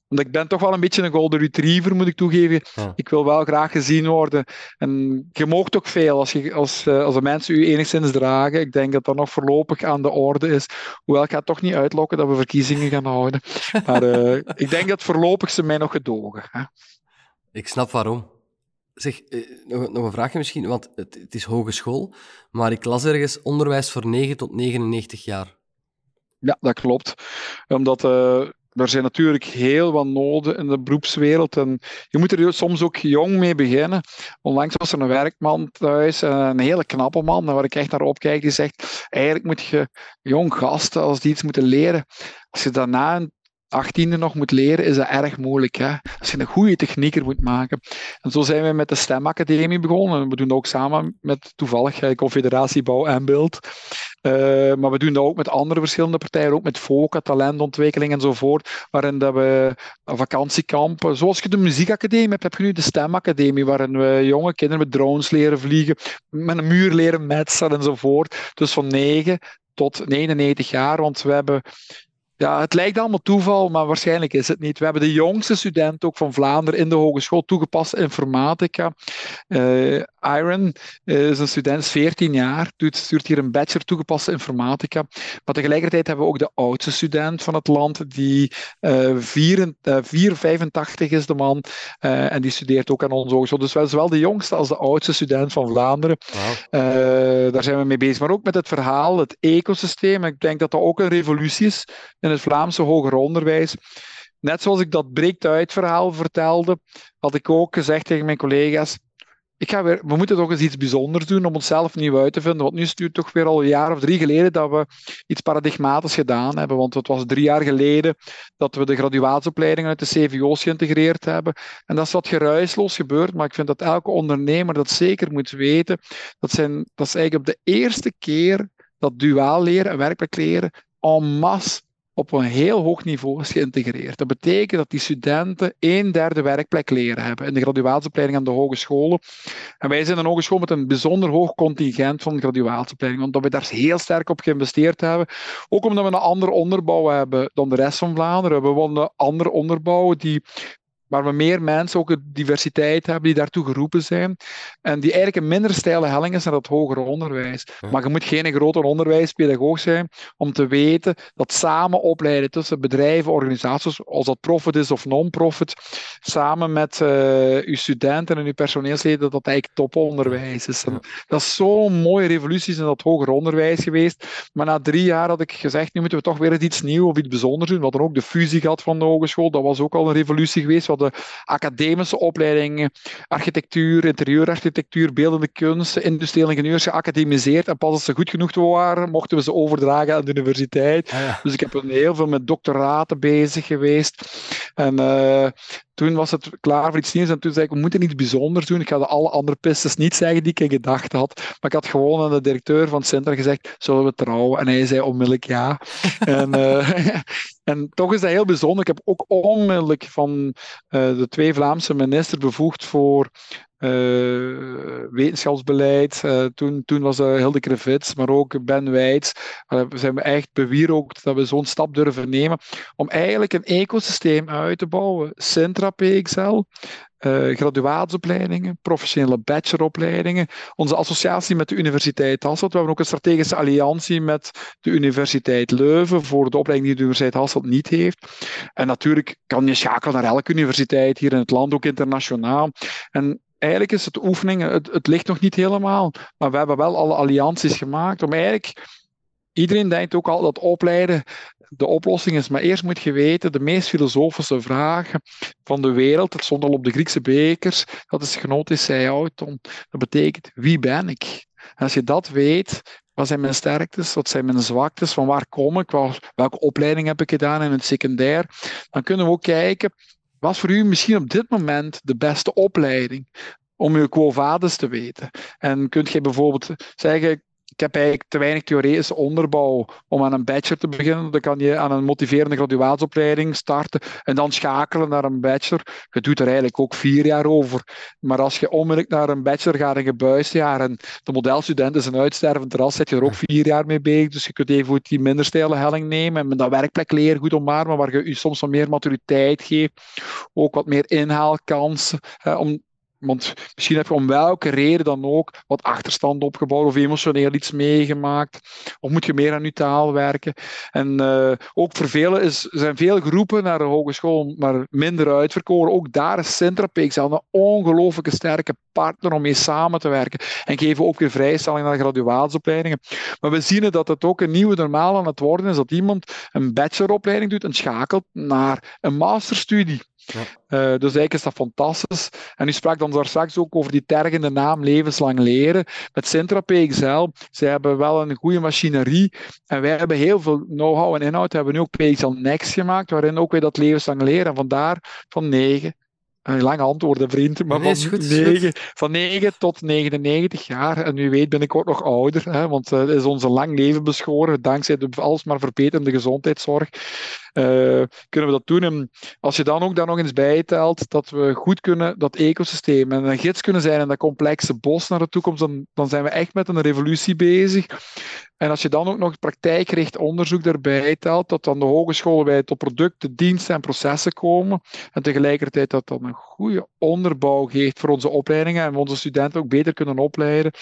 want ik ben toch wel een beetje een golden retriever, moet ik toegeven. Ik wil wel graag gezien worden. En je moogt ook veel als, je, als, eh, als de mensen u enigszins dragen. Ik denk dat dat nog voorlopig aan de orde is. Hoewel ik ga het toch niet uitlokken dat we verkiezingen gaan houden. Maar uh, ik denk dat voorlopig ze mij nog gedogen. Hè. Ik snap waarom. Zeg, eh, nog, nog, een vraagje misschien, want het, het, is hogeschool, maar ik las ergens onderwijs voor 9 tot 99 jaar. Ja, dat klopt. Omdat uh, er zijn natuurlijk heel wat noden in de beroepswereld. En je moet er soms ook jong mee beginnen. Onlangs was er een werkman thuis, een hele knappe man, waar ik echt naar opkijk, die zegt, eigenlijk moet je jong gasten, als die iets moeten leren, als je daarna een achttiende nog moet leren, is dat erg moeilijk. Hè? Als je een goede technieker moet maken. En zo zijn we met de STEM-academie begonnen. We doen dat ook samen met toevallig eh, Confederatie Bouw en Beeld. Uh, maar we doen dat ook met andere verschillende partijen, ook met FOCA, talentontwikkeling enzovoort, waarin dat we vakantiekampen, zoals je de muziekacademie hebt, heb je nu de STEM-academie, waarin we jonge kinderen met drones leren vliegen, met een muur leren metselen enzovoort. Dus van 9 tot 99 jaar, want we hebben ja, het lijkt allemaal toeval, maar waarschijnlijk is het niet. We hebben de jongste student ook van Vlaanderen in de hogeschool toegepaste informatica. Uh, Iron is een student, 14 jaar, doet, stuurt hier een bachelor toegepaste informatica. Maar tegelijkertijd hebben we ook de oudste student van het land, die uh, 4, uh, 485 is de man, uh, en die studeert ook aan onze hogeschool. Dus wel zowel de jongste als de oudste student van Vlaanderen. Wow. Uh, daar zijn we mee bezig. Maar ook met het verhaal, het ecosysteem. Ik denk dat dat ook een revolutie is in het Vlaamse hoger onderwijs. Net zoals ik dat breekt uit verhaal vertelde, had ik ook gezegd tegen mijn collega's, ik ga weer, we moeten toch eens iets bijzonders doen om onszelf nieuw uit te vinden. Want nu het toch weer al een jaar of drie geleden dat we iets paradigmatisch gedaan hebben. Want het was drie jaar geleden dat we de graduatieopleiding uit de CVO's geïntegreerd hebben. En dat is wat geruisloos gebeurd. Maar ik vind dat elke ondernemer dat zeker moet weten. Dat, zijn, dat is eigenlijk op de eerste keer dat duaal leren en werkplek leren en masse op een heel hoog niveau is geïntegreerd. Dat betekent dat die studenten een derde werkplek leren hebben in de graduatieopleiding aan de hogescholen. En wij zijn een hogeschool met een bijzonder hoog contingent van graduatieopleiding, omdat we daar heel sterk op geïnvesteerd hebben. Ook omdat we een andere onderbouw hebben dan de rest van Vlaanderen. We een andere onderbouw die waar we meer mensen ook een diversiteit hebben die daartoe geroepen zijn. En die eigenlijk een minder steile helling is naar het hoger onderwijs. Maar je moet geen grote onderwijspedagoog zijn om te weten dat samen opleiden tussen bedrijven, organisaties, als dat profit is of non-profit, samen met uh, uw studenten en uw personeelsleden, dat eigenlijk toponderwijs is. dat is zo'n mooie revolutie in dat hoger onderwijs geweest. Maar na drie jaar had ik gezegd, nu moeten we toch weer iets nieuws of iets bijzonders doen. We hadden ook de fusie gehad van de hogeschool, dat was ook al een revolutie geweest de academische opleidingen, architectuur, interieurarchitectuur, beeldende kunst, industriële ingenieurs geacademiseerd. En pas als ze goed genoeg waren, mochten we ze overdragen aan de universiteit. Ah, dus ik heb heel veel met doctoraten bezig geweest. En uh, toen was het klaar voor iets nieuws. En toen zei ik, we moeten iets bijzonders doen. Ik ga de alle andere pistes niet zeggen die ik in gedachten had. Maar ik had gewoon aan de directeur van het centrum gezegd, zullen we trouwen? En hij zei onmiddellijk ja. en, uh, en toch is dat heel bijzonder. Ik heb ook onmiddellijk van uh, de twee Vlaamse ministers bevoegd voor uh, wetenschapsbeleid. Uh, toen, toen was uh, Hilde Krevits, maar ook Ben Wijts. we zijn echt bewierookt dat we zo'n stap durven nemen om eigenlijk een ecosysteem uit te bouwen. Centra PXL, uh, professionele bacheloropleidingen, onze associatie met de Universiteit Hasselt. We hebben ook een strategische alliantie met de Universiteit Leuven voor de opleiding die de Universiteit Hasselt niet heeft. En natuurlijk kan je schakelen naar elke universiteit hier in het land, ook internationaal. En eigenlijk is het oefening, het, het ligt nog niet helemaal, maar we hebben wel alle allianties gemaakt om eigenlijk iedereen denkt ook al dat opleiden de oplossing is. Maar eerst moet je weten, de meest filosofische vragen van de wereld, dat stond al op de Griekse bekers, dat is genotis auton. Dat betekent, wie ben ik? Als je dat weet, wat zijn mijn sterktes, wat zijn mijn zwaktes, van waar kom ik, welke opleiding heb ik gedaan in het secundair, dan kunnen we ook kijken, wat voor u misschien op dit moment de beste opleiding? om uw quo vadis te weten. En kunt je bijvoorbeeld zeggen, ik heb eigenlijk te weinig theoretische onderbouw om aan een bachelor te beginnen. Dan kan je aan een motiverende graduatieopleiding starten en dan schakelen naar een bachelor. Je doet er eigenlijk ook vier jaar over. Maar als je onmiddellijk naar een bachelor gaat in gebuisjaar en de modelstudent is een uitstervend ras, zit je er ook vier jaar mee bezig. Dus je kunt even die minder steile helling nemen en dat werkplek leren goed omarmen, waar je je soms wat meer maturiteit geeft. Ook wat meer inhaalkansen. om want misschien heb je om welke reden dan ook wat achterstand opgebouwd of emotioneel iets meegemaakt. Of moet je meer aan je taal werken. En uh, ook voor velen is, zijn veel groepen naar de hogeschool maar minder uitverkoren. Ook daar is Centrapex al een ongelooflijke sterke partner om mee samen te werken. En geven ook weer vrijstelling naar graduatieopleidingen. Maar we zien dat het ook een nieuwe normaal aan het worden is dat iemand een bacheloropleiding doet en schakelt naar een masterstudie. Ja. Uh, dus eigenlijk is dat fantastisch. En u sprak dan daar straks ook over die tergende naam levenslang leren. Met Centra PXL, zij hebben wel een goede machinerie. En wij hebben heel veel know-how en inhoud. We hebben nu ook PXL Next gemaakt, waarin ook weer dat levenslang leren. En vandaar van 9 een lange antwoorden, vriend. Maar van, goed, 9, van 9 tot 99 jaar. En u weet ben ik ook nog ouder. Hè, want uh, is onze lang leven beschoren. Dankzij de alsmaar verbeterende gezondheidszorg. Uh, kunnen we dat doen. En als je dan ook daar nog eens bijtelt dat we goed kunnen dat ecosysteem en een gids kunnen zijn in dat complexe bos naar de toekomst, dan, dan zijn we echt met een revolutie bezig. En als je dan ook nog praktijkgericht onderzoek erbij telt, dat dan de hogescholen bij tot producten, diensten en processen komen, en tegelijkertijd dat dan een goede onderbouw geeft voor onze opleidingen en we onze studenten ook beter kunnen opleiden.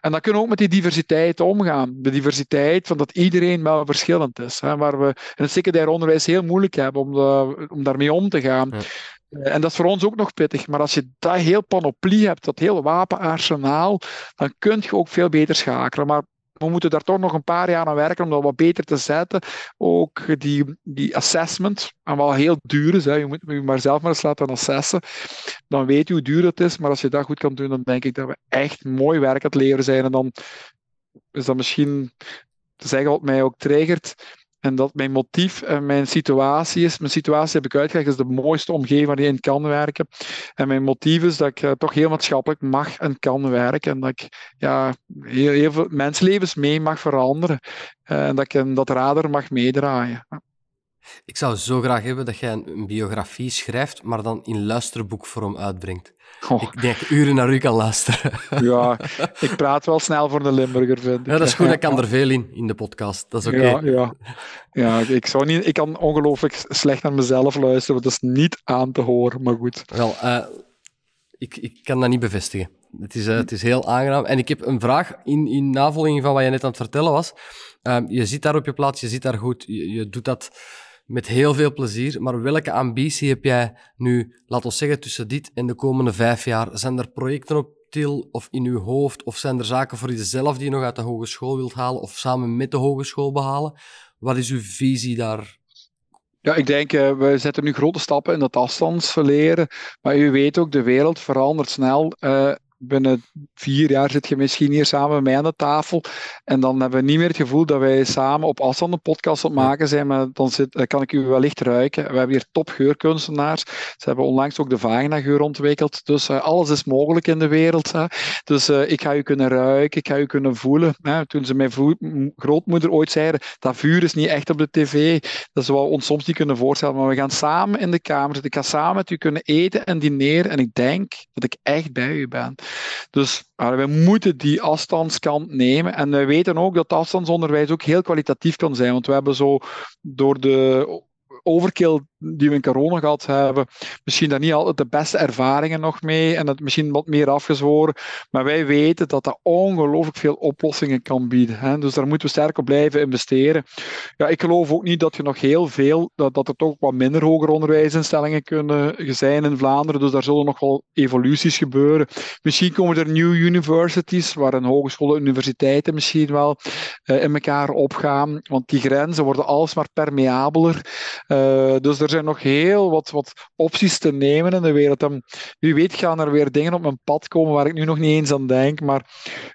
En dan kunnen we ook met die diversiteit omgaan. De diversiteit van dat iedereen wel verschillend is. Hè, waar we in het secundair onderwijs heel moeilijk hebben om, de, om daarmee om te gaan. En dat is voor ons ook nog pittig. Maar als je dat heel panoplie hebt, dat heel wapenarsenaal, dan kun je ook veel beter schakelen. Maar we moeten daar toch nog een paar jaar aan werken om dat wat beter te zetten. Ook die, die assessment, en wel heel duur is, hè. je moet je maar zelf maar eens laten assessen. Dan weet je hoe duur het is, maar als je dat goed kan doen, dan denk ik dat we echt mooi werk aan het leren zijn. En dan is dat misschien te zeggen wat mij ook triggert en dat mijn motief en mijn situatie is. Mijn situatie heb ik uitgelegd, is de mooiste omgeving waar je in kan werken. En mijn motief is dat ik uh, toch heel maatschappelijk mag en kan werken. En dat ik ja, heel, veel mensenlevens mee mag veranderen. Uh, en dat ik een, dat radar mag meedraaien. Ik zou zo graag hebben dat jij een biografie schrijft, maar dan in luisterboekvorm uitbrengt. Oh. Ik denk uren naar u kan luisteren. Ja, ik praat wel snel voor de Limburger, vind ik. Ja, dat is goed, ik kan er veel in, in de podcast. Dat is oké. Okay. Ja, ja. ja ik, zou niet, ik kan ongelooflijk slecht naar mezelf luisteren, want dat is niet aan te horen, maar goed. Wel, uh, ik, ik kan dat niet bevestigen. Het is, uh, het is heel aangenaam. En ik heb een vraag in, in navolging van wat je net aan het vertellen was. Uh, je zit daar op je plaats, je zit daar goed, je, je doet dat met heel veel plezier. Maar welke ambitie heb jij nu, laat ons zeggen, tussen dit en de komende vijf jaar? Zijn er projecten op til of in uw hoofd? Of zijn er zaken voor jezelf die je nog uit de hogeschool wilt halen of samen met de hogeschool behalen? Wat is uw visie daar? Ja, ik denk, uh, we zetten nu grote stappen in dat afstandsverleren. Maar u weet ook, de wereld verandert snel. Uh, binnen vier jaar zit je misschien hier samen met mij aan de tafel. En dan hebben we niet meer het gevoel dat wij samen op afstand een podcast aan het maken zijn. Maar dan, zit, kan ik u wellicht ruiken. We hebben hier topgeurkunstenaars. Ze hebben onlangs ook de vagina-geur ontwikkeld. Dus uh, alles is mogelijk in de wereld. Hè. Dus uh, ik ga u kunnen ruiken, ik ga u kunnen voelen. Hè. Toen ze mijn grootmoeder ooit zeiden, dat vuur is niet echt op de tv. Dat we ons soms niet kunnen voorstellen. Maar we gaan samen in de kamer zitten. Ik ga samen met u kunnen eten en dineren. En ik denk dat ik echt bij u ben. Dus we moeten die afstandskant nemen. En we weten ook dat afstandsonderwijs ook heel kwalitatief kan zijn. Want we hebben zo door de overkill die we in corona gehad hebben, misschien daar niet altijd de beste ervaringen nog mee en het misschien wat meer afgezworen. Maar wij weten dat dat ongelooflijk veel oplossingen kan bieden. Dus daar moeten we sterk op blijven investeren. Ja, ik geloof ook niet dat je nog heel veel, dat, dat er toch wat minder hoger onderwijsinstellingen kunnen zijn in Vlaanderen. Dus daar zullen nog wel evoluties gebeuren. Misschien komen er new universities, waar een hogescholen en universiteiten misschien wel uh, in elkaar opgaan. Want die grenzen worden alsmaar permeabeler. Uh, dus er zijn nog heel wat, wat opties te nemen in de wereld. En wie weet gaan er weer dingen op mijn pad komen waar ik nu nog niet eens aan denk. Maar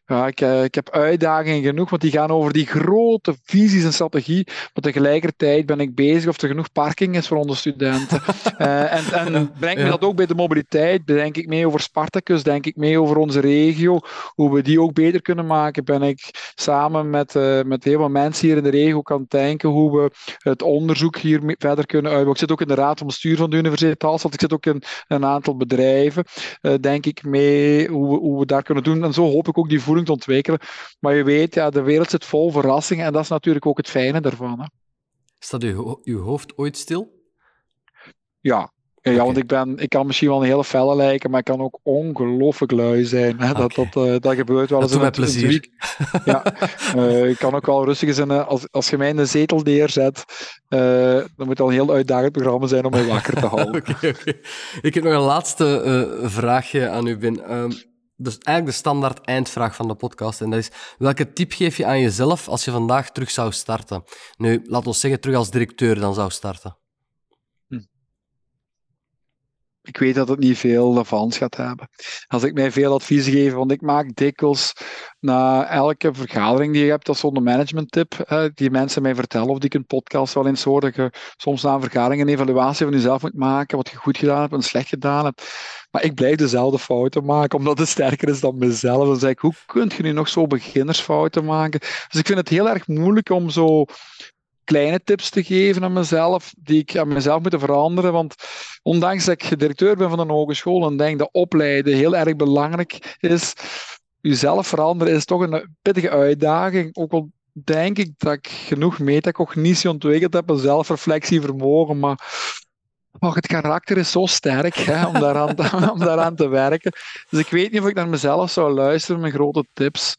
ja, ik, eh, ik heb uitdagingen genoeg, want die gaan over die grote visies en strategie. Maar tegelijkertijd ben ik bezig of er genoeg parking is voor onze studenten. uh, en en breng me dat ook bij de mobiliteit. Denk ik mee over Spartacus, denk ik mee over onze regio. Hoe we die ook beter kunnen maken. Ben ik samen met, uh, met heel veel mensen hier in de regio kan denken hoe we het onderzoek hier verder kunnen uitbouwen zit ook in de raad van bestuur van de Universiteit Haalstad. Ik zit ook in een aantal bedrijven, uh, denk ik, mee hoe we, hoe we daar kunnen doen. En zo hoop ik ook die voering te ontwikkelen. Maar je weet, ja, de wereld zit vol verrassingen en dat is natuurlijk ook het fijne daarvan. Hè. Staat uw, uw hoofd ooit stil? Ja, ja, okay. want ik, ben, ik kan misschien wel een hele felle lijken, maar ik kan ook ongelooflijk lui zijn. Hè? Dat, dat, uh, dat gebeurt wel eens in het plezier. Ja, uh, ik kan ook wel rustig zijn. Uh, als, als je mij in de zetel neerzet, dan moet het al een heel uitdagend programma zijn om mij wakker te houden. okay. Ik heb nog een laatste vraagje aan u, Ben. Um, dus eigenlijk de standaard eindvraag van de podcast. En dat is, welke tip geef je aan jezelf als je vandaag terug zou starten? Nu, laat ons zeggen, terug als directeur dan zou starten ik weet dat het niet veel avans gaat hebben. Als ik mij veel advies geef, want ik maak dikwijls na elke vergadering die je hebt, dat is management tip, die mensen mij vertellen of die ik een podcast wel eens hoor, dat je soms na een vergadering een evaluatie van jezelf moet maken, wat je goed gedaan hebt en slecht gedaan hebt. Maar ik blijf dezelfde fouten maken, omdat het sterker is dan mezelf. Dan zeg ik, hoe kun je nu nog zo beginnersfouten maken? Dus ik vind het heel erg moeilijk om zo kleine tips te geven aan mezelf, die ik aan mezelf moet veranderen. Want ondanks dat ik directeur ben van een hogeschool en denk dat opleiden heel erg belangrijk is, jezelf veranderen is toch een pittige uitdaging. Ook al denk ik dat ik genoeg metacognitie ontwikkeld heb en zelfreflectievermogen, maar oh, het karakter is zo sterk hè, om, daaraan te, om daaraan te werken. Dus ik weet niet of ik naar mezelf zou luisteren met grote tips.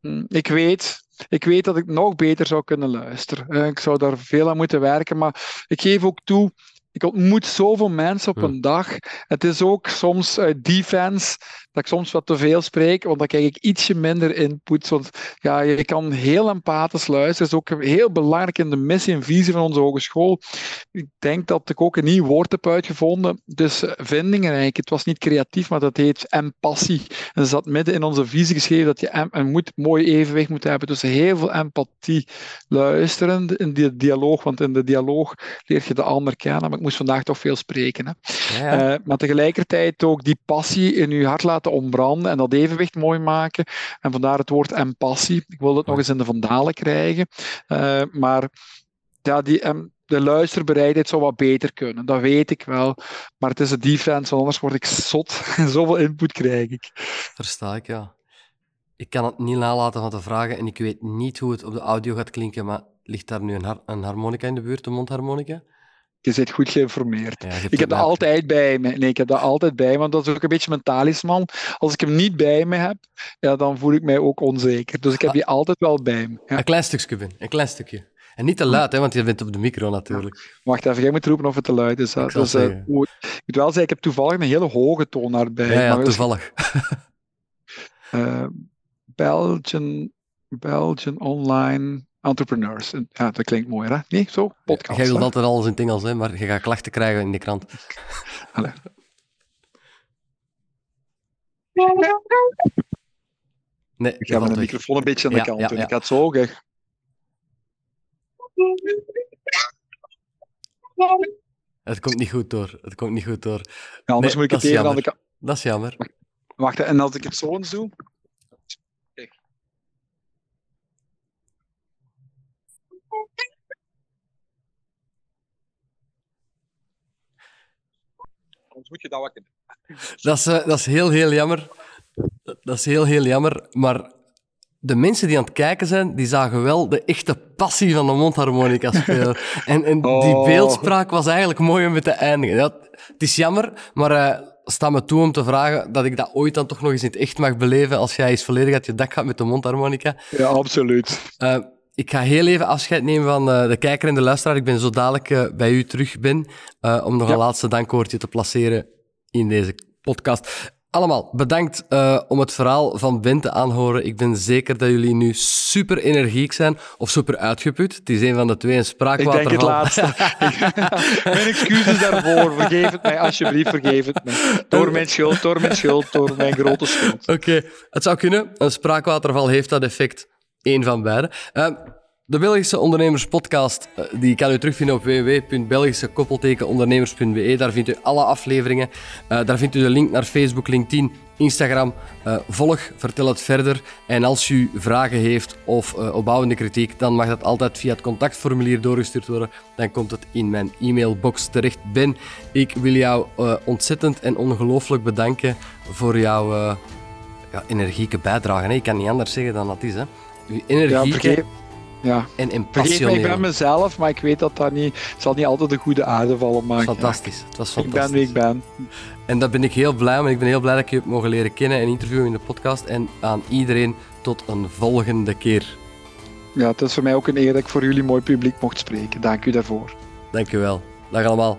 Hm, ik weet, ik weet dat ik nog beter zou kunnen luisteren. Ik zou daar veel aan moeten werken, maar ik geef ook toe, ik ontmoet zoveel mensen op een dag. Het is ook soms uit defense dat ik soms wat te veel spreek, want dan krijg ik ietsje minder input. Want ja, je kan heel empathisch luisteren. Dat is ook heel belangrijk in de missie en visie van onze hogeschool. Ik denk dat ik ook een nieuw woord heb uitgevonden. Dus eh, vindingrijk. Het was niet creatief, maar dat heet empassie. En dat zat midden in onze visie geschreven dat je een moet mooi evenwicht moet hebben tussen heel veel empathie, luisteren in die dialoog, want in de dialoog leer je de ander kennen. Maar ik moest vandaag toch veel spreken. Hè. Ja, ja. Uh, maar tegelijkertijd ook die passie in je hart laten ombranden en dat evenwicht mooi maken. En vandaar het woord empassie. Ik wil het nog eens in de vandalen krijgen. Uh, maar ja, die, um, de luisterbereidheid zou wat beter kunnen. Dat weet ik wel. Maar het is een defense, anders word ik zot. Zoveel input krijg ik. Versta ik, ja. Ik kan het niet nalaten van te vragen en ik weet niet hoe het op de audio gaat klinken, maar ligt daar nu een, har een harmonica in de buurt, een mondharmonica? Je zit goed geïnformeerd. Ja, ik heb dat altijd bij me. Nee, ik heb dat altijd bij me, want dat is ook een beetje mijn talisman. Als ik hem niet bij me heb, ja, dan voel ik mij ook onzeker. Dus ik heb ah. die altijd wel bij me. Ja. Een klein stukje, Ben. Een klein stukje. En niet te luid, hè, want je bent op de micro natuurlijk. Wacht even, jij moet roepen of het te luid is. Ik, dus, uh, ik moet wel zeggen, ik heb toevallig een hele hoge toonaard bij. Ja, ja toevallig. uh, Belgian, Belgian Online Entrepreneurs. Ja, dat klinkt mooi, hè? Nee, zo? Podcast. Jij wilt altijd alles in het Engels, hè, maar je gaat klachten krijgen in de krant. Allee. Nee, ik ga de microfoon een beetje aan de kant doen. Ik het zo, oké. Het komt niet goed door. Het komt niet goed door. Ja, anders moet ik het even aan de kant. Dat is jammer. Wacht, en als ik het zo eens doe. Anders moet je dat wakker dat is, uh, dat is heel, heel jammer. Dat is heel, heel jammer. Maar de mensen die aan het kijken zijn, die zagen wel de echte passie van de mondharmonica spelen. en en die oh. beeldspraak was eigenlijk mooi om te eindigen. Ja, het is jammer, maar uh, sta me toe om te vragen dat ik dat ooit dan toch nog eens in het echt mag beleven als jij eens volledig uit je dak gaat met de mondharmonica. Ja, absoluut. Uh, ik ga heel even afscheid nemen van uh, de kijker en de luisteraar. Ik ben zo dadelijk uh, bij u terug ben om nog ja. een laatste dankwoordje te placeren in deze podcast. Allemaal bedankt om het verhaal van Ben te aanhoren. Ik ben zeker dat jullie nu super energiek zijn of super uitgeput. Het is een van de twee, een spraakwaterval. Ik denk het laatste. mijn excuses daarvoor. Vergeef het mij, alsjeblieft, vergeef het mij. Door mijn schuld, door mijn schuld, door mijn grote schuld. Oké, okay. het zou kunnen. Een spraakwaterval heeft dat effect. Eén van beide. Uh, de Belgische Ondernemerspodcast eh, die kan u terugvinden op www.belgischekoppeltekenondernemers.be. Daar vindt u alle afleveringen. Uh, daar vindt u de link naar Facebook, LinkedIn, Instagram. Uh, volg, vertel het verder. En als u vragen heeft of opbouwende kritiek, dan mag dat altijd via het contactformulier doorgestuurd worden. Dan komt het in mijn e-mailbox terecht. Ben, ik wil jou ontzettend en ongelooflijk bedanken voor jouw ja, energieke bijdrage. Ik kan niet anders zeggen dan dat is. Hè. Uw energieke... Ja, ja. En, en passioneel. Ik ben mezelf, maar ik weet dat dat niet, zal niet altijd de goede aarde vallen. Maar fantastisch. Het was fantastisch. Ik ben wie ik ben. En daar ben ik heel blij mee. Ik ben heel blij dat ik je heb mogen leren kennen en interviewen in de podcast. En aan iedereen tot een volgende keer. Ja, het is voor mij ook een eer dat ik voor jullie mooi publiek mocht spreken. Dank u daarvoor. Dank u wel. Dag allemaal.